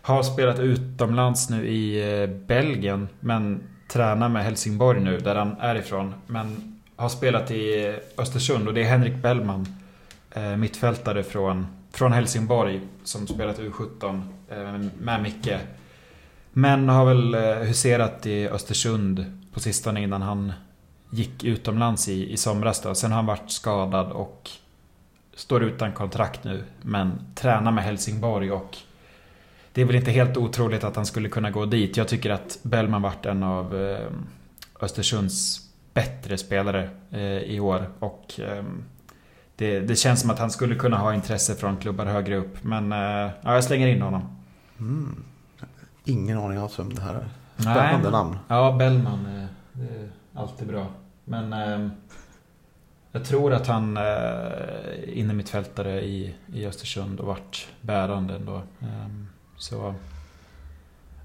Har spelat utomlands nu i eh, Belgien men tränar med Helsingborg nu där han är ifrån. Men har spelat i eh, Östersund och det är Henrik Bellman. Eh, mittfältare från, från Helsingborg som spelat U17 med Micke. Men har väl eh, huserat i Östersund på sistone innan han gick utomlands i, i somras då. Sen har han varit skadad och står utan kontrakt nu. Men tränar med Helsingborg och det är väl inte helt otroligt att han skulle kunna gå dit. Jag tycker att Bellman varit en av eh, Östersunds bättre spelare eh, i år. Och det, det känns som att han skulle kunna ha intresse från klubbar högre upp. Men ja, jag slänger in honom. Mm. Ingen aning alls vem det här är. Spännande Nej. namn. Ja, Bellman. eh, Det är alltid bra. Men eh, jag tror att han eh, är inne mittfältare i, i Östersund och vart bärande ändå. Eh, så...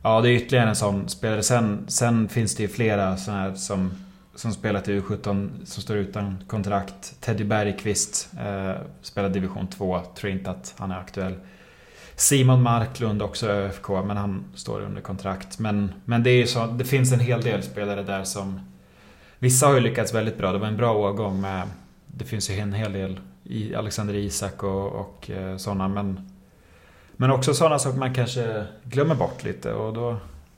Ja, det är ytterligare en sån spelare. Sen, sen finns det ju flera såna här som, som spelat i U17 som står utan kontrakt. Teddy Bergqvist eh, spelar division 2. Tror inte att han är aktuell. Simon Marklund också ÖFK, men han står under kontrakt. Men, men det är ju så, det finns en hel del spelare där som... Vissa har ju lyckats väldigt bra. Det var en bra årgång med... Det finns ju en hel del i Alexander Isak och, och eh, sådana, men... Men också sådana saker man kanske glömmer bort lite och då,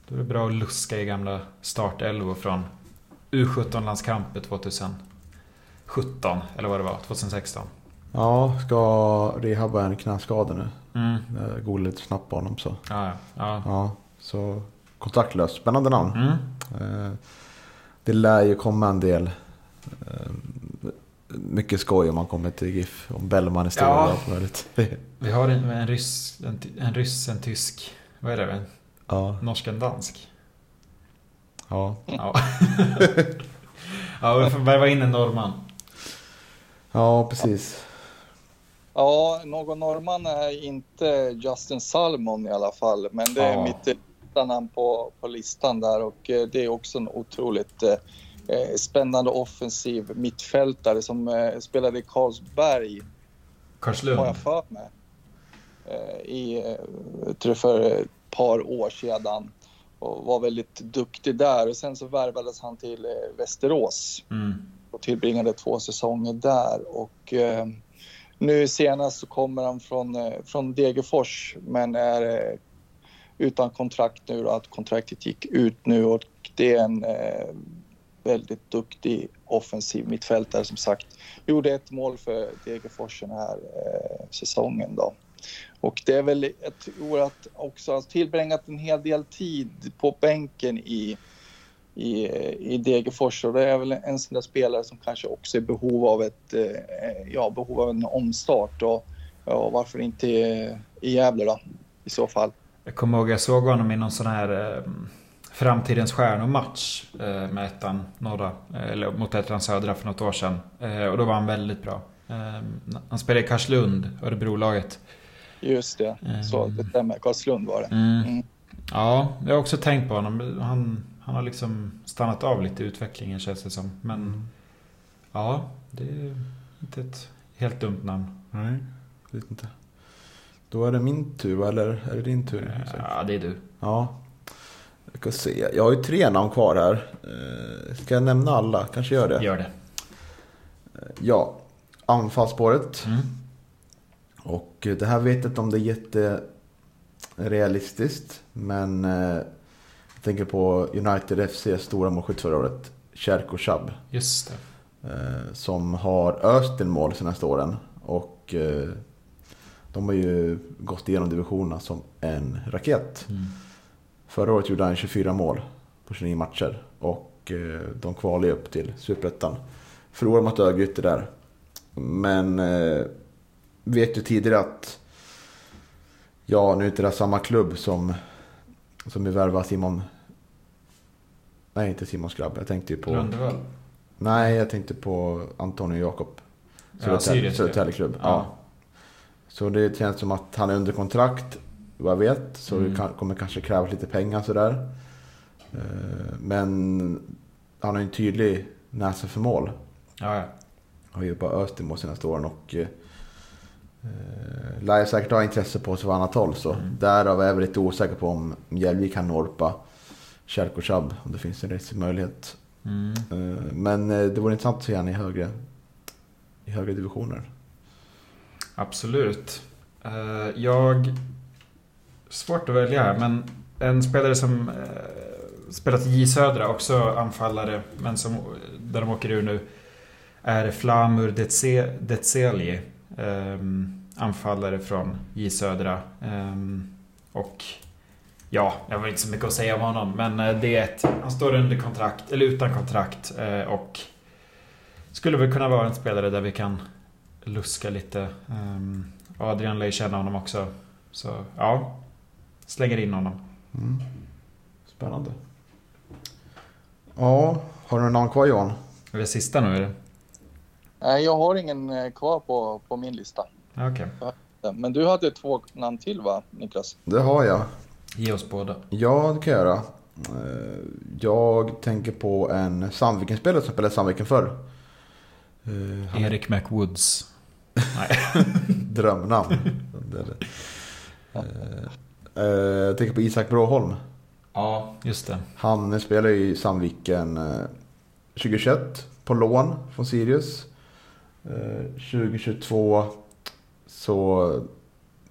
då är det bra att luska i gamla startelvor från U17-landskamper 2017, eller vad det var, 2016. Ja, ska rehabba en knäskada nu. Mm. Jag googlade lite snabbt på honom så. Ja, ja. ja. Ja, så kontaktlös. Spännande namn. Mm. Eh, Det lär ju komma en del eh, mycket skoj om man kommer till GIF. Om Bellman är stor Ja. och allt möjligt. Vi har en, en ryss, en, en ryss, en tysk, vad är det? Ja, norsk, en dansk? ja. Ja. ja, vi får värva in en norrman. ja, precis. Ja, någon norrman är inte Justin Salmon i alla fall, men det är Ja. mitt namn på, på listan där och eh, det är också en otroligt eh, eh, spännande offensiv mittfältare som eh, spelade i Karlsberg, har Karlslund. jag för mig, eh, i, eh, tror för ett par år sedan och var väldigt duktig där och sen så värvades han till Västerås Mm. och tillbringade två säsonger där. Och, nu senast så kommer han från, eh, från Degerfors men är eh, utan kontrakt nu då, att kontraktet gick ut nu och det är en eh, väldigt duktig offensiv mittfältare som sagt. Gjorde ett mål för Degerfors den här eh, säsongen då. Och det är väl, jag tror att också har tillbringat en hel del tid på bänken i i, i Degerfors och det är väl en sån där spelare som kanske också är i behov av ett, eh, ja, behov av en omstart och ja, varför inte i, i Gävle då i så fall. Jag kommer ihåg jag såg honom i någon sån här eh, Framtidens stjärnor-match eh, med ettan norra, eh, eller mot ettan södra för något år sedan. Eh, och då var han väldigt bra. Eh, han spelade i Karlslund, Örebrolaget. Just det, så det stämmer. Karlslund var det. Mm. Mm. Ja, jag har också tänkt på honom. Han, han har liksom stannat av lite i utvecklingen känns det som. Men ja, det är inte ett helt dumt namn. Nej, vet inte. Då är det min tur, eller är det din tur? Ja, det är du. Ja. Jag ska se. Jag har ju tre namn kvar här. Eh, Ska jag nämna alla? Kanske gör det. Gör det. Ja. Anfallsspåret. Mm. Och eh, det här vet jag inte om det är jätterealistiskt. Men eh, jag tänker på United FC stora målskytt förra året. Cherko Chab. Just det. Eh, som har öst in mål senaste åren. Och eh, de har ju gått igenom divisionerna som en raket. Mm. Förra året gjorde han 24 mål på 29 matcher. Och eh, de kvalar ju upp till Superettan. Förlorar mot Örgryte där. Men vet ju tidigare att ja, nu är inte det samma klubb som, som vi värvar Simon. Nej, inte Simons grabb. Jag tänkte ju på... Lundevall. Nej, jag tänkte på Antonio Jakob. Ja, Södertälje Sirius, ja. Ja. Så det känns som att han är under kontrakt, vad jag vet. Så Mm. det kan, kommer kanske krävas lite pengar sådär. Eh, Men han har ju en tydlig näsa för mål. Ja, ja. Har ju bara öst i mål senaste åren och eh, lär säkert ha intresse på sig på annat håll. Så Mm. därav är jag lite osäker på om Mjällby kan norpa Kärko Chab. Om det finns en rättslig möjlighet. Mm. Eh, Men eh, det vore intressant att se han i högre, i högre divisioner. Absolut. Eh, jag... Svårt att välja här, men en spelare som spelat i J Södra, också anfallare, men som, där de åker ur nu, är Flamur Detse- Detseli. Um, anfallare från J Södra. Ehm, och ja, jag har inte så mycket att säga om honom, men eh, det är ett... Han står under kontrakt, eller utan kontrakt, eh, och skulle väl kunna vara en spelare där vi kan luska lite. Um, Adrian lär ju känna honom också. Så ja, slänger in honom. Mm. Spännande. Ja, har du någon kvar Johan? Är det sista nu eller? Nej, jag har ingen eh, kvar på, på min lista. Okej, Men du hade två namn till va, Niklas? Det har jag. ge oss båda. Ja, det kan jag göra. Eh, Jag tänker på en Sandviken-spelare som spelade Sandviken förr. Eh, Han Erik McWoods. drömnamn. Jag tänker på Isak Bråholm. Ja, just det. Han spelar i Sandviken eh, 2021 på lån från Sirius. Eh, 2022 så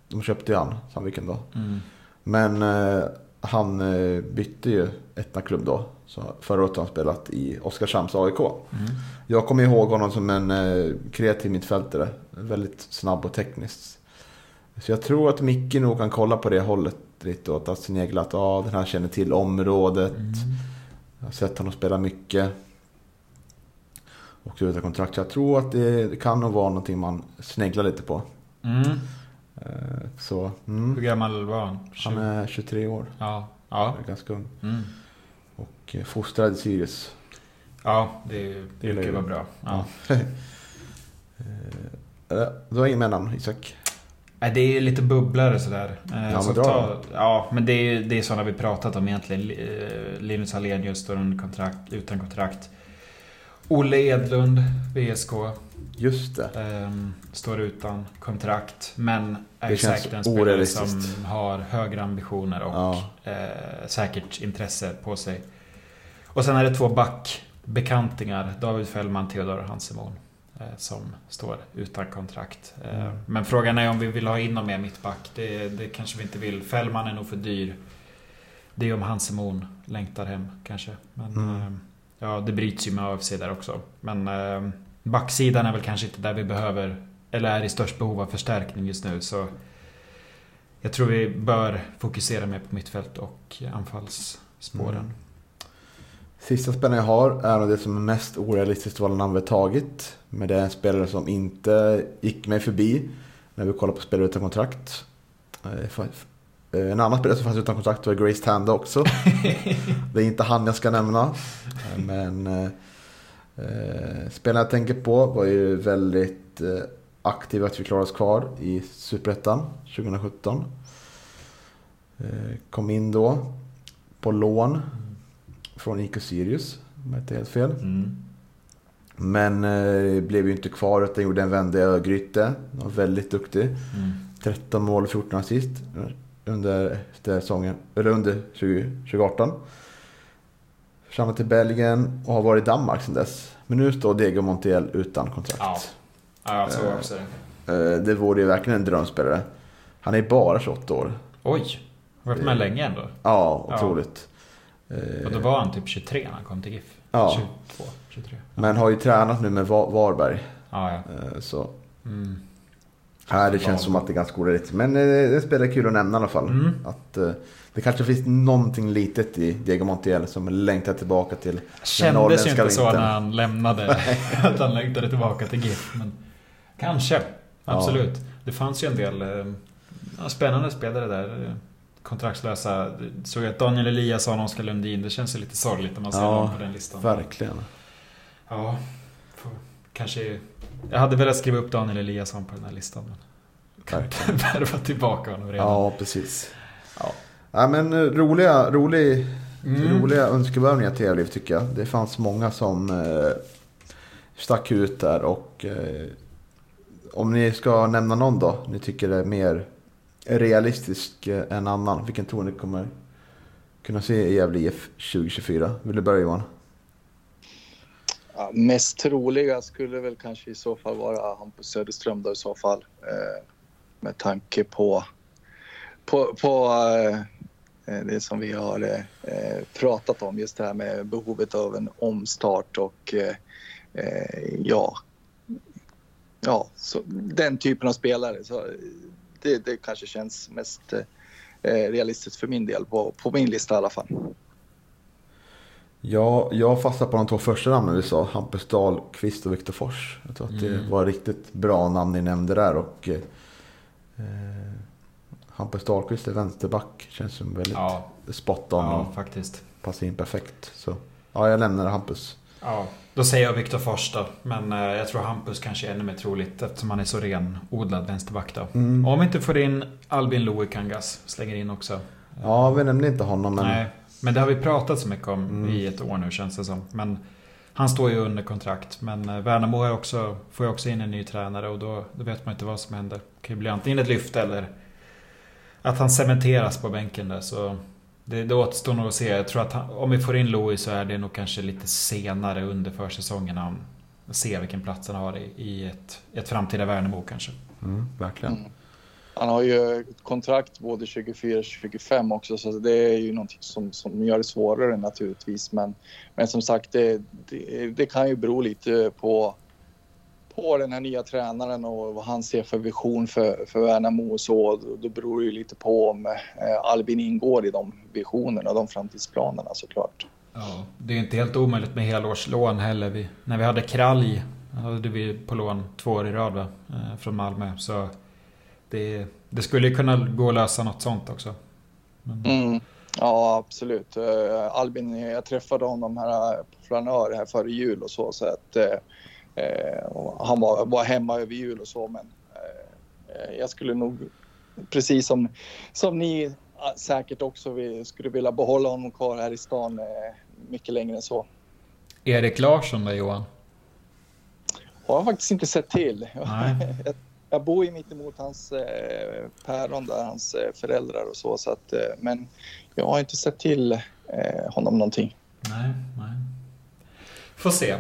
de köpte ju han, Sandviken då. Mm. Men eh, han eh, bytte ju klubb då. Så förra året har han spelat i Oskarshamns AIK. Mm. Jag kommer ihåg honom som en eh, kreativ mittfältare. Väldigt snabb och teknisk. Så jag tror att Micke nog kan kolla på det hållet lite och att snegla att ah, den här känner till området. Mm. Jag har sett honom spela mycket. Och utan kontrakt. Så jag tror att det, kan nog vara någonting man sneglar lite på. Mm. Eh, så Hur mm. gammal var han? Han är 23 år. Ja. Ja. är ganska ung. Mm. Och eh, fostrad i Sirius. Ja, det, det brukar vara bra. Ja. Eh, Du har inget mer namn Isak? Nej, det är lite bubblare sådär. Ja, så men ta, ja, men det är, det är sådana vi pratat om egentligen. Linus Hallenius står under kontrakt, utan kontrakt. Olle Edlund, VSK, Just det. ehm, står utan kontrakt. Men är Det säkert en spelare som har högre ambitioner och Ja. eh, säkert intresse på sig. Och sen är det två backbekantingar. David Fällman, Theodor Hansemon. Eh, som står utan kontrakt. Eh, Mm. Men frågan är om vi vill ha in någon mer mittback. Det, det kanske vi inte vill. Fällman är nog för dyr. Det är om Hansemon längtar hem kanske. Men Mm ja, det bryts ju med AFC där också. Men eh, backsidan är väl kanske inte där vi behöver eller är i störst behov av förstärkning just nu. Så jag tror vi bör fokusera mer på mittfält och anfallsspåren. Mm. Sista spelaren jag har är nog det som är mest orealistiskt val namn vi tagit. Men det är en spelare som inte gick mig förbi när vi kollade på spelare utan kontrakt. Eh, Eh, En annan spelare som fanns utan kontrakt var Grace Tanda också. det är inte han jag ska nämna. Eh, Men eh, eh, spelaren jag tänker på var ju väldigt eh, aktiv att vi klarade oss kvar i Superettan 2017. Eh, kom in då på lån från IK Sirius, om jag inte helt fel. Mm. Men eh, blev ju inte kvar utan gjorde en vända i Örgryte. Han var väldigt duktig. Mm. 13 mål och 14 assist under, efter säsongen, eller under 20, 2018. Försvann till Belgien och har varit i Danmark sedan dess. Men nu står Diego Montiel utan kontrakt. Ja. Ja, jag tror också det. Eh, Det vore ju verkligen en drömspelare. Han är bara 28 år. Oj! Har varit med länge ändå. Ja, Ja. otroligt. Eh, Och då var han typ 23 när han kom till GIF. Ja. 22, 23. Ja, Men har ju tränat nu med Va- Varberg. ja. ja. Eh, Så Mm. Nej, det känns som att det är ganska onödigt. Men eh, det spelar kul att nämna i alla fall. Mm. Att eh, det kanske finns någonting litet i Diego Montiel som längtar tillbaka till den Kändes ju inte så vintern. när han lämnade. att han längtade tillbaka till GIF. Men kanske. Absolut. Det fanns ju en del eh, ja, spännande spelare där. Kontraktslösa. Såg att Daniel Eliasson och Oskar Lundin. Det känns ju lite sorgligt när man ser Ja, dem på den listan. Verkligen. Ja. Kanske... Jag hade velat skriva upp Daniel Eliasson på den här listan. Men värva tillbaka honom redan. Ja, precis. Ja. Ja, men eh, roliga, rolig, Mm. roliga önskevärvningar till Gävle tycker jag. Det fanns många som eh, stack ut där och eh, om ni ska nämna någon då, ni tycker är mer realistisk eh, än annan. Vilken tror ni kommer kunna se i Gävle IF 2024? Vill du börja Johan? Ja, mest troliga skulle väl kanske i så fall vara Hampus Söderström då i så fall. Eh, med tanke på, på, på eh, det som vi har eh, pratat om, just det här med behovet av en omstart och eh, eh ja, ja så, den typen av spelare. Så det, det kanske känns mest eh, realistiskt för min del, på, på min lista i alla fall. Ja, jag fastnar på de två första namnen vi sa. Hampus Dahlqvist och Viktor Fors. Jag tror att det Mm. var riktigt bra namn ni nämnde där. Och, eh, Hampus Dahlqvist är vänsterback. Känns som väldigt Ja, spot on ja faktiskt. passar in perfekt. Så ja, jag lämnar Hampus. Ja, då säger jag Viktor Fors då. Men eh, jag tror Hampus kanske är ännu mer troligt eftersom han är så renodlad vänsterback då. Mm. Om vi inte får in Albin Louis Kangas, slänger in också. Ja, vi nämnde inte honom men... Nej, men det har vi pratat så mycket om Mm. i ett år nu känns det som. Men han står ju under kontrakt. Men eh, Värnamo är också, får ju också in en ny tränare och då, då vet man inte vad som händer. Det kan ju bli antingen ett lyft eller att han cementeras på bänken där. Så det, det återstår nog att se. Jag tror att han, om vi får in Louis så är det nog kanske lite senare under försäsongen. Han ser vilken plats han har i, i ett, ett framtida Värnamo kanske. Mm, verkligen. Mm. Han har ju kontrakt både 24 och 25 också så det är ju någonting som, som gör det svårare naturligtvis. Men, men som sagt, det, det, det kan ju bero lite på, på den här nya tränaren och vad han ser för vision för, för Värnamo och så. Då beror det ju lite på om eh, Albin ingår i de visionerna och de framtidsplanerna såklart. Ja, det är inte helt omöjligt med helårslån heller. Vi, när vi hade Kralj hade vi på lån två år i rad va? Eh, från Malmö. Så det, det skulle ju kunna gå att lösa något sånt också. Men, Mm. Ja, absolut. Eh, Albin, jag träffade honom här på Flanör här före jul och så. så att, och han var, var hemma över jul och så. Men eh, jag skulle nog, precis som, som ni eh, säkert också vi skulle vilja behålla honom kvar här i stan mycket längre än så. Erik Larsson då Johan? Har jag faktiskt inte sett till. Nej. jag, bor ju mitt emot hans eh, päron där, hans eh, föräldrar och så. så att, eh, men jag har inte sett till eh, honom någonting. Nej, nej. Får se.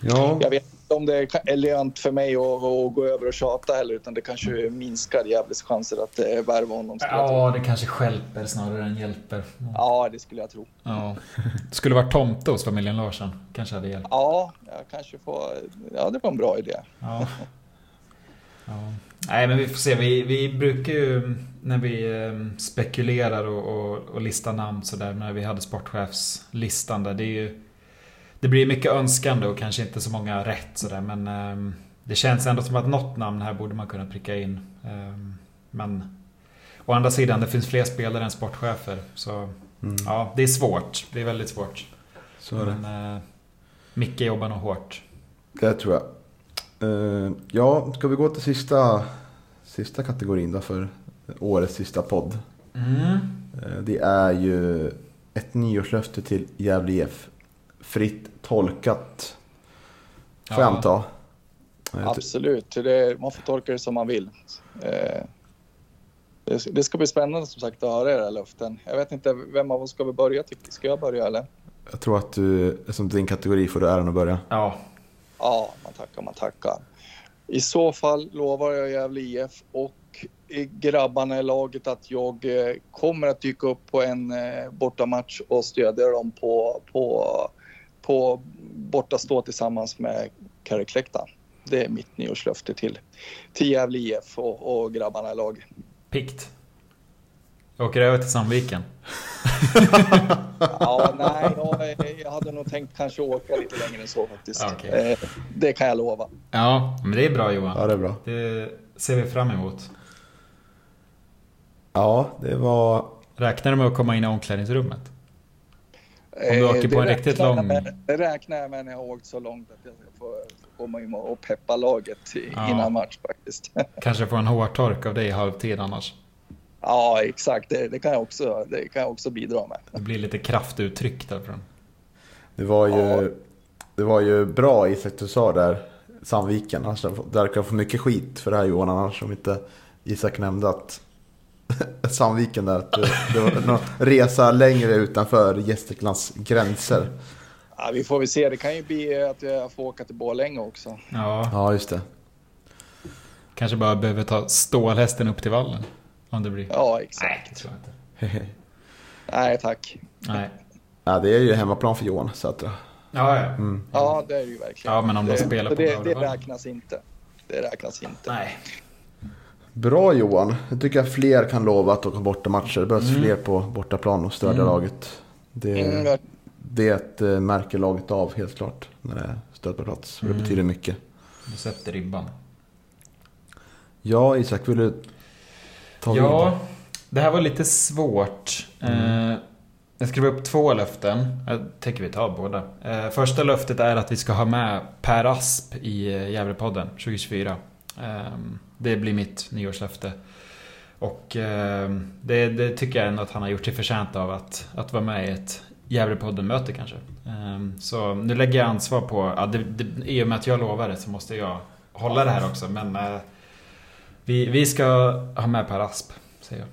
Ja, Jag vet inte om det är lönt för mig att, att gå över och tjata heller utan det kanske minskar Gävles chanser att eh, värva honom. Ja, det kanske stjälper snarare än hjälper. ja, det skulle jag tro. Ja. Det skulle varit tomte hos familjen Larsson. Kanske hade hjälpt. Ja, jag kanske får... Ja, det var en bra idé. Ja. ja. Nej, men vi får se. Vi, vi brukar ju när vi eh, spekulerar och, och, och listar namn sådär. När vi hade sportchefslistan där. Det, är ju, det blir mycket önskande och kanske inte så många rätt sådär. Men eh, det känns ändå som att något namn här borde man kunna pricka in. Eh, men å andra sidan, det finns fler spelare än sportchefer. Så mm, ja, det är svårt. Det är väldigt svårt. så är det. Men eh, Micke jobbar nog hårt. Det tror jag. Eh, ja, ska vi gå till sista, sista kategorin då för årets sista podd. Mm. Eh, det är ju ett nyårslöfte till Gävle IF. Fritt tolkat. Får jag Ja. anta. Eh, Absolut, det, man får tolka det som man vill. Det, det ska bli spännande som sagt att höra era löften. Jag vet inte, vem av oss ska vi börja? tycker- Ska jag börja eller? Jag tror att du, som din kategori får du äran att börja. Ja, Ja, man tackar, man tackar. I så fall lovar jag Gävle IF och grabbarna i laget att jag eh, kommer att dyka upp på en eh, bortamatch och stödja dem på, på, på bortastå tillsammans med Kari Klekta. det är mitt nyårslöfte till, till Gävle IF och, och grabbarna i laget. Pikt. Jag åker över till Sandviken. Ja, nej, jag, jag hade nog tänkt kanske åka lite längre än så faktiskt. Okej. Eh, det kan jag lova. Ja, men det är bra Johan. Ja, det är bra. Det ser vi fram emot. Ja, det var... Räknar du med att komma in i omklädningsrummet? Om du åker Eh, på en det riktigt lång- med- Det räknar jag med när jag har åkt så långt att jag ska få komma in och peppa laget Ja. innan match faktiskt. Kanske få en hårtork av dig i halvtid annars. Ja, exakt. Det, det, kan jag också, det kan jag också bidra med. Det blir lite kraftuttryck därifrån. Det var ju, Ja. det var ju bra Isak du sa där, Sandviken. Annars där kan jag få mycket skit för det här Johan, annars om inte Isak nämnde att Sandviken där, att det var någon resa längre utanför Gästriklands gränser. Ja, vi får väl se. Det kan ju bli att jag får åka till Borlänge också. Ja, Ja, just det. kanske bara behöver ta stålhästen upp till vallen. Om det blir... Ja, Nej, exakt. det tror jag inte. Nej, tack. Nej. Ja, det är ju hemmaplan för Johan Sätra. Ja, ja. Mm. Ja, det är det ju verkligen. Ja, men om de det, spelar så på det, det räknas inte. Det räknas inte. Nej. Bra Johan. Jag tycker att fler kan lova att åka borta matcher. Det behövs Mm. fler på bortaplan och stödja Mm. laget. Det, Mm, det eh, märker laget av helt klart när det är stöd på plats. Det Mm. betyder mycket. Du sätter ribban. Ja, Isak, vill du ta Ja, vid? det här var lite svårt. Mm. Eh, Jag skrev upp två löften. Jag tänker vi tar båda. Eh, Första löftet är att vi ska ha med Per Asp i eh, Gävlepodden 2024. Ehm, Det blir mitt nyårslöfte. Och ehm, det, det tycker jag ändå att han har gjort sig förtjänt av att, att vara med i ett Gävlepodden-möte kanske. Ehm, Så nu lägger jag ansvar på, ja, det, det, i och med att jag lovar det så måste jag hålla det här också. Men vi, vi ska ha med Per Asp, säger jag.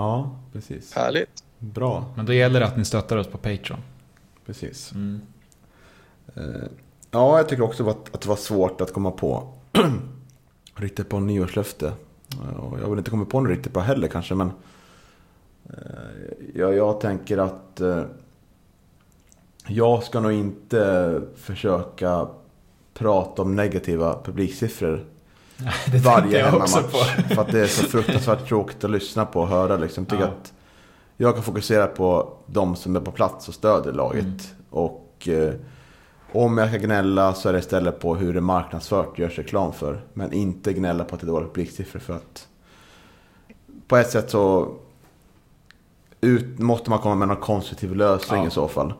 Ja, precis. Härligt. Bra, Men då gäller det att ni stöttar oss på Patreon. precis. Mm. Eh, Ja, jag tycker också att, att det var svårt att komma på riktigt på en nyårslöfte. Eh, Och jag vill inte komma på något riktigt bra heller kanske, men eh, jag, jag tänker att jag ska nog inte försöka prata om negativa publiksiffror Det varje hemmamatch. För att det är så fruktansvärt tråkigt att lyssna på och höra. Liksom. Tycker Ja. att jag kan fokusera på de som är på plats och stöder laget. Mm. Och eh, om jag ska gnälla så är det istället på hur det marknadsfört görs reklam för. Men inte gnälla på att det är dåliga publiksiffror för att på ett sätt så ut, måste man komma med någon konstruktiv lösning Ja. i så fall.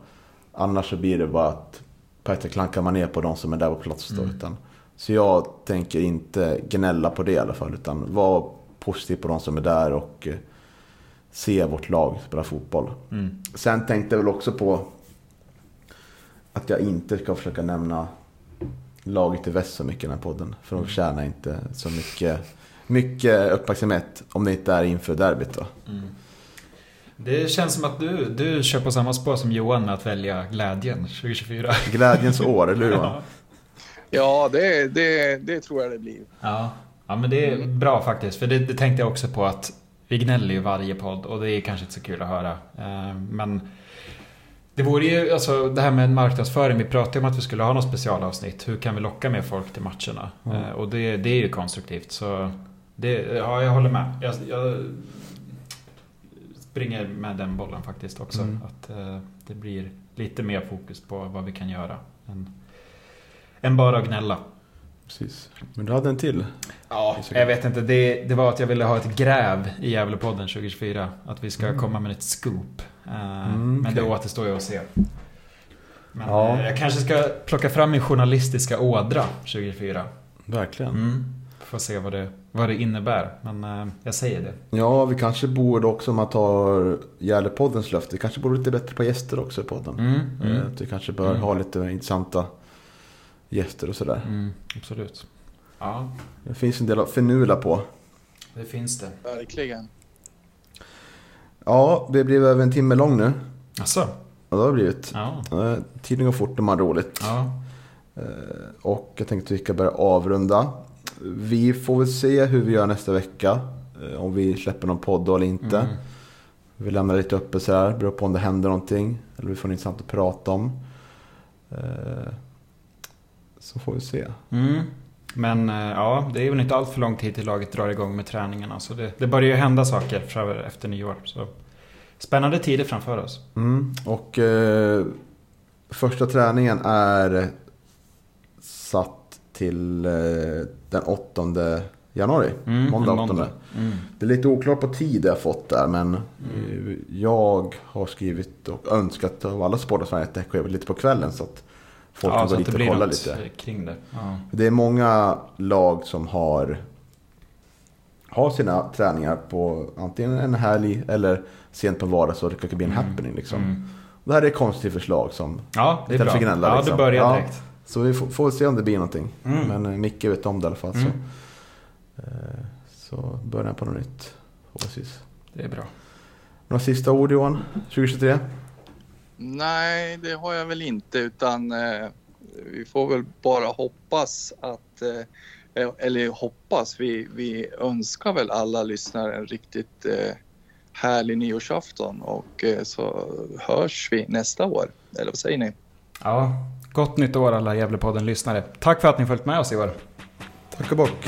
Annars så blir det bara att på ett sätt klankar man ner på de som är där på plats. Då, Mm. utan, så jag tänker inte gnälla på det i alla fall. Utan vara positiv på de som är där och eh, se vårt lag spela fotboll. Mm. Sen tänkte jag väl också på att jag inte ska försöka nämna laget i väst så mycket i den här podden. För de förtjänar inte så mycket, mycket uppmärksamhet om det inte är inför derbyt. Då. Mm. Det känns som att du, du kör på samma spår som Johan med att välja glädjen 2024. Glädjens år, eller hur Johan? Ja, det, det, det tror jag det blir. Ja, ja men det är bra faktiskt. För det, det tänkte jag också på att vi gnäller ju varje podd och det är kanske inte så kul att höra. Eh, Men det vore ju, alltså det här med marknadsföring, vi pratade om att vi skulle ha något specialavsnitt. Hur kan vi locka mer folk till matcherna? Mm. Eh, Och det, det är ju konstruktivt. Så det, ja, jag håller med. Jag, jag springer med den bollen faktiskt också. Mm. Att eh, det blir lite mer fokus på vad vi kan göra. Än, än bara att gnälla. Precis. Men du hade en till. Ja, jag vet inte. Det, det var att jag ville ha ett gräv i Gävlepodden 2024. Att vi ska Mm. komma med ett scoop. Eh, Mm, Men det återstår ju att se. Men Ja. eh, jag kanske ska plocka fram min journalistiska ådra 2024. Verkligen. Mm. Får se vad det, vad det innebär. Men eh, jag säger det. Ja, vi kanske borde också om man tar Gävlepoddens löfte. Vi kanske borde lite bättre på gäster också i podden. Mm, mm, vi kanske bör Mm. ha lite intressanta gäster och sådär. mm, absolut. Ja, Det finns en del att förnula på. det finns det. Verkligen. Ja, det blev över en timme lång nu. Alltså, Ja, det har det blivit. ja. Eh, Tiden går fort när man har roligt. ja. Eh, Och jag tänkte att vi ska börja avrunda. Vi får väl se hur vi gör nästa vecka. eh, Om vi släpper någon podd eller inte. Mm. Vi lämnar lite öppet så här. Beror på om det händer någonting. Eller vi får något intressant att prata om. Så får vi se. Mm. Men eh, ja, det är väl inte allt för lång tid till laget drar igång med träningarna. Så det, det börjar ju hända saker framöver efter nyår. Så spännande tider framför oss. Mm. Och eh, första träningen är satt till eh, den 8 januari. Mm, måndag en 8. måndag. Mm. Det är lite oklart på tid jag fått där men eh, jag har skrivit och önskat av alla supportrar att det sker lite på kvällen så att folk kan så gå att dit det och kolla lite. kring det. Ja. Det är många lag som har, har sina träningar på antingen en helg eller sent på vardag så det kan bli en happening. Liksom. Mm. Det här är ett konstigt förslag som Ja, det är bra. gnälla, ja, liksom. du börjar Ja. direkt. Så vi får, får se om det blir någonting. Mm. Men eh, Micke vet om det i alla fall. Så, Mm. eh, så början på något nytt. Förhoppningsvis. Det är bra. Några sista ord Johan? 2023? Nej, det har jag väl inte utan eh, vi får väl bara hoppas att, eh, eller hoppas, vi, vi önskar väl alla lyssnare en riktigt eh, härlig nyårsafton och eh, så hörs vi nästa år. Eller vad säger ni? Ja, gott nytt år alla Gävlepodden-lyssnare. Tack för att ni följt med oss i år. Tack och bock.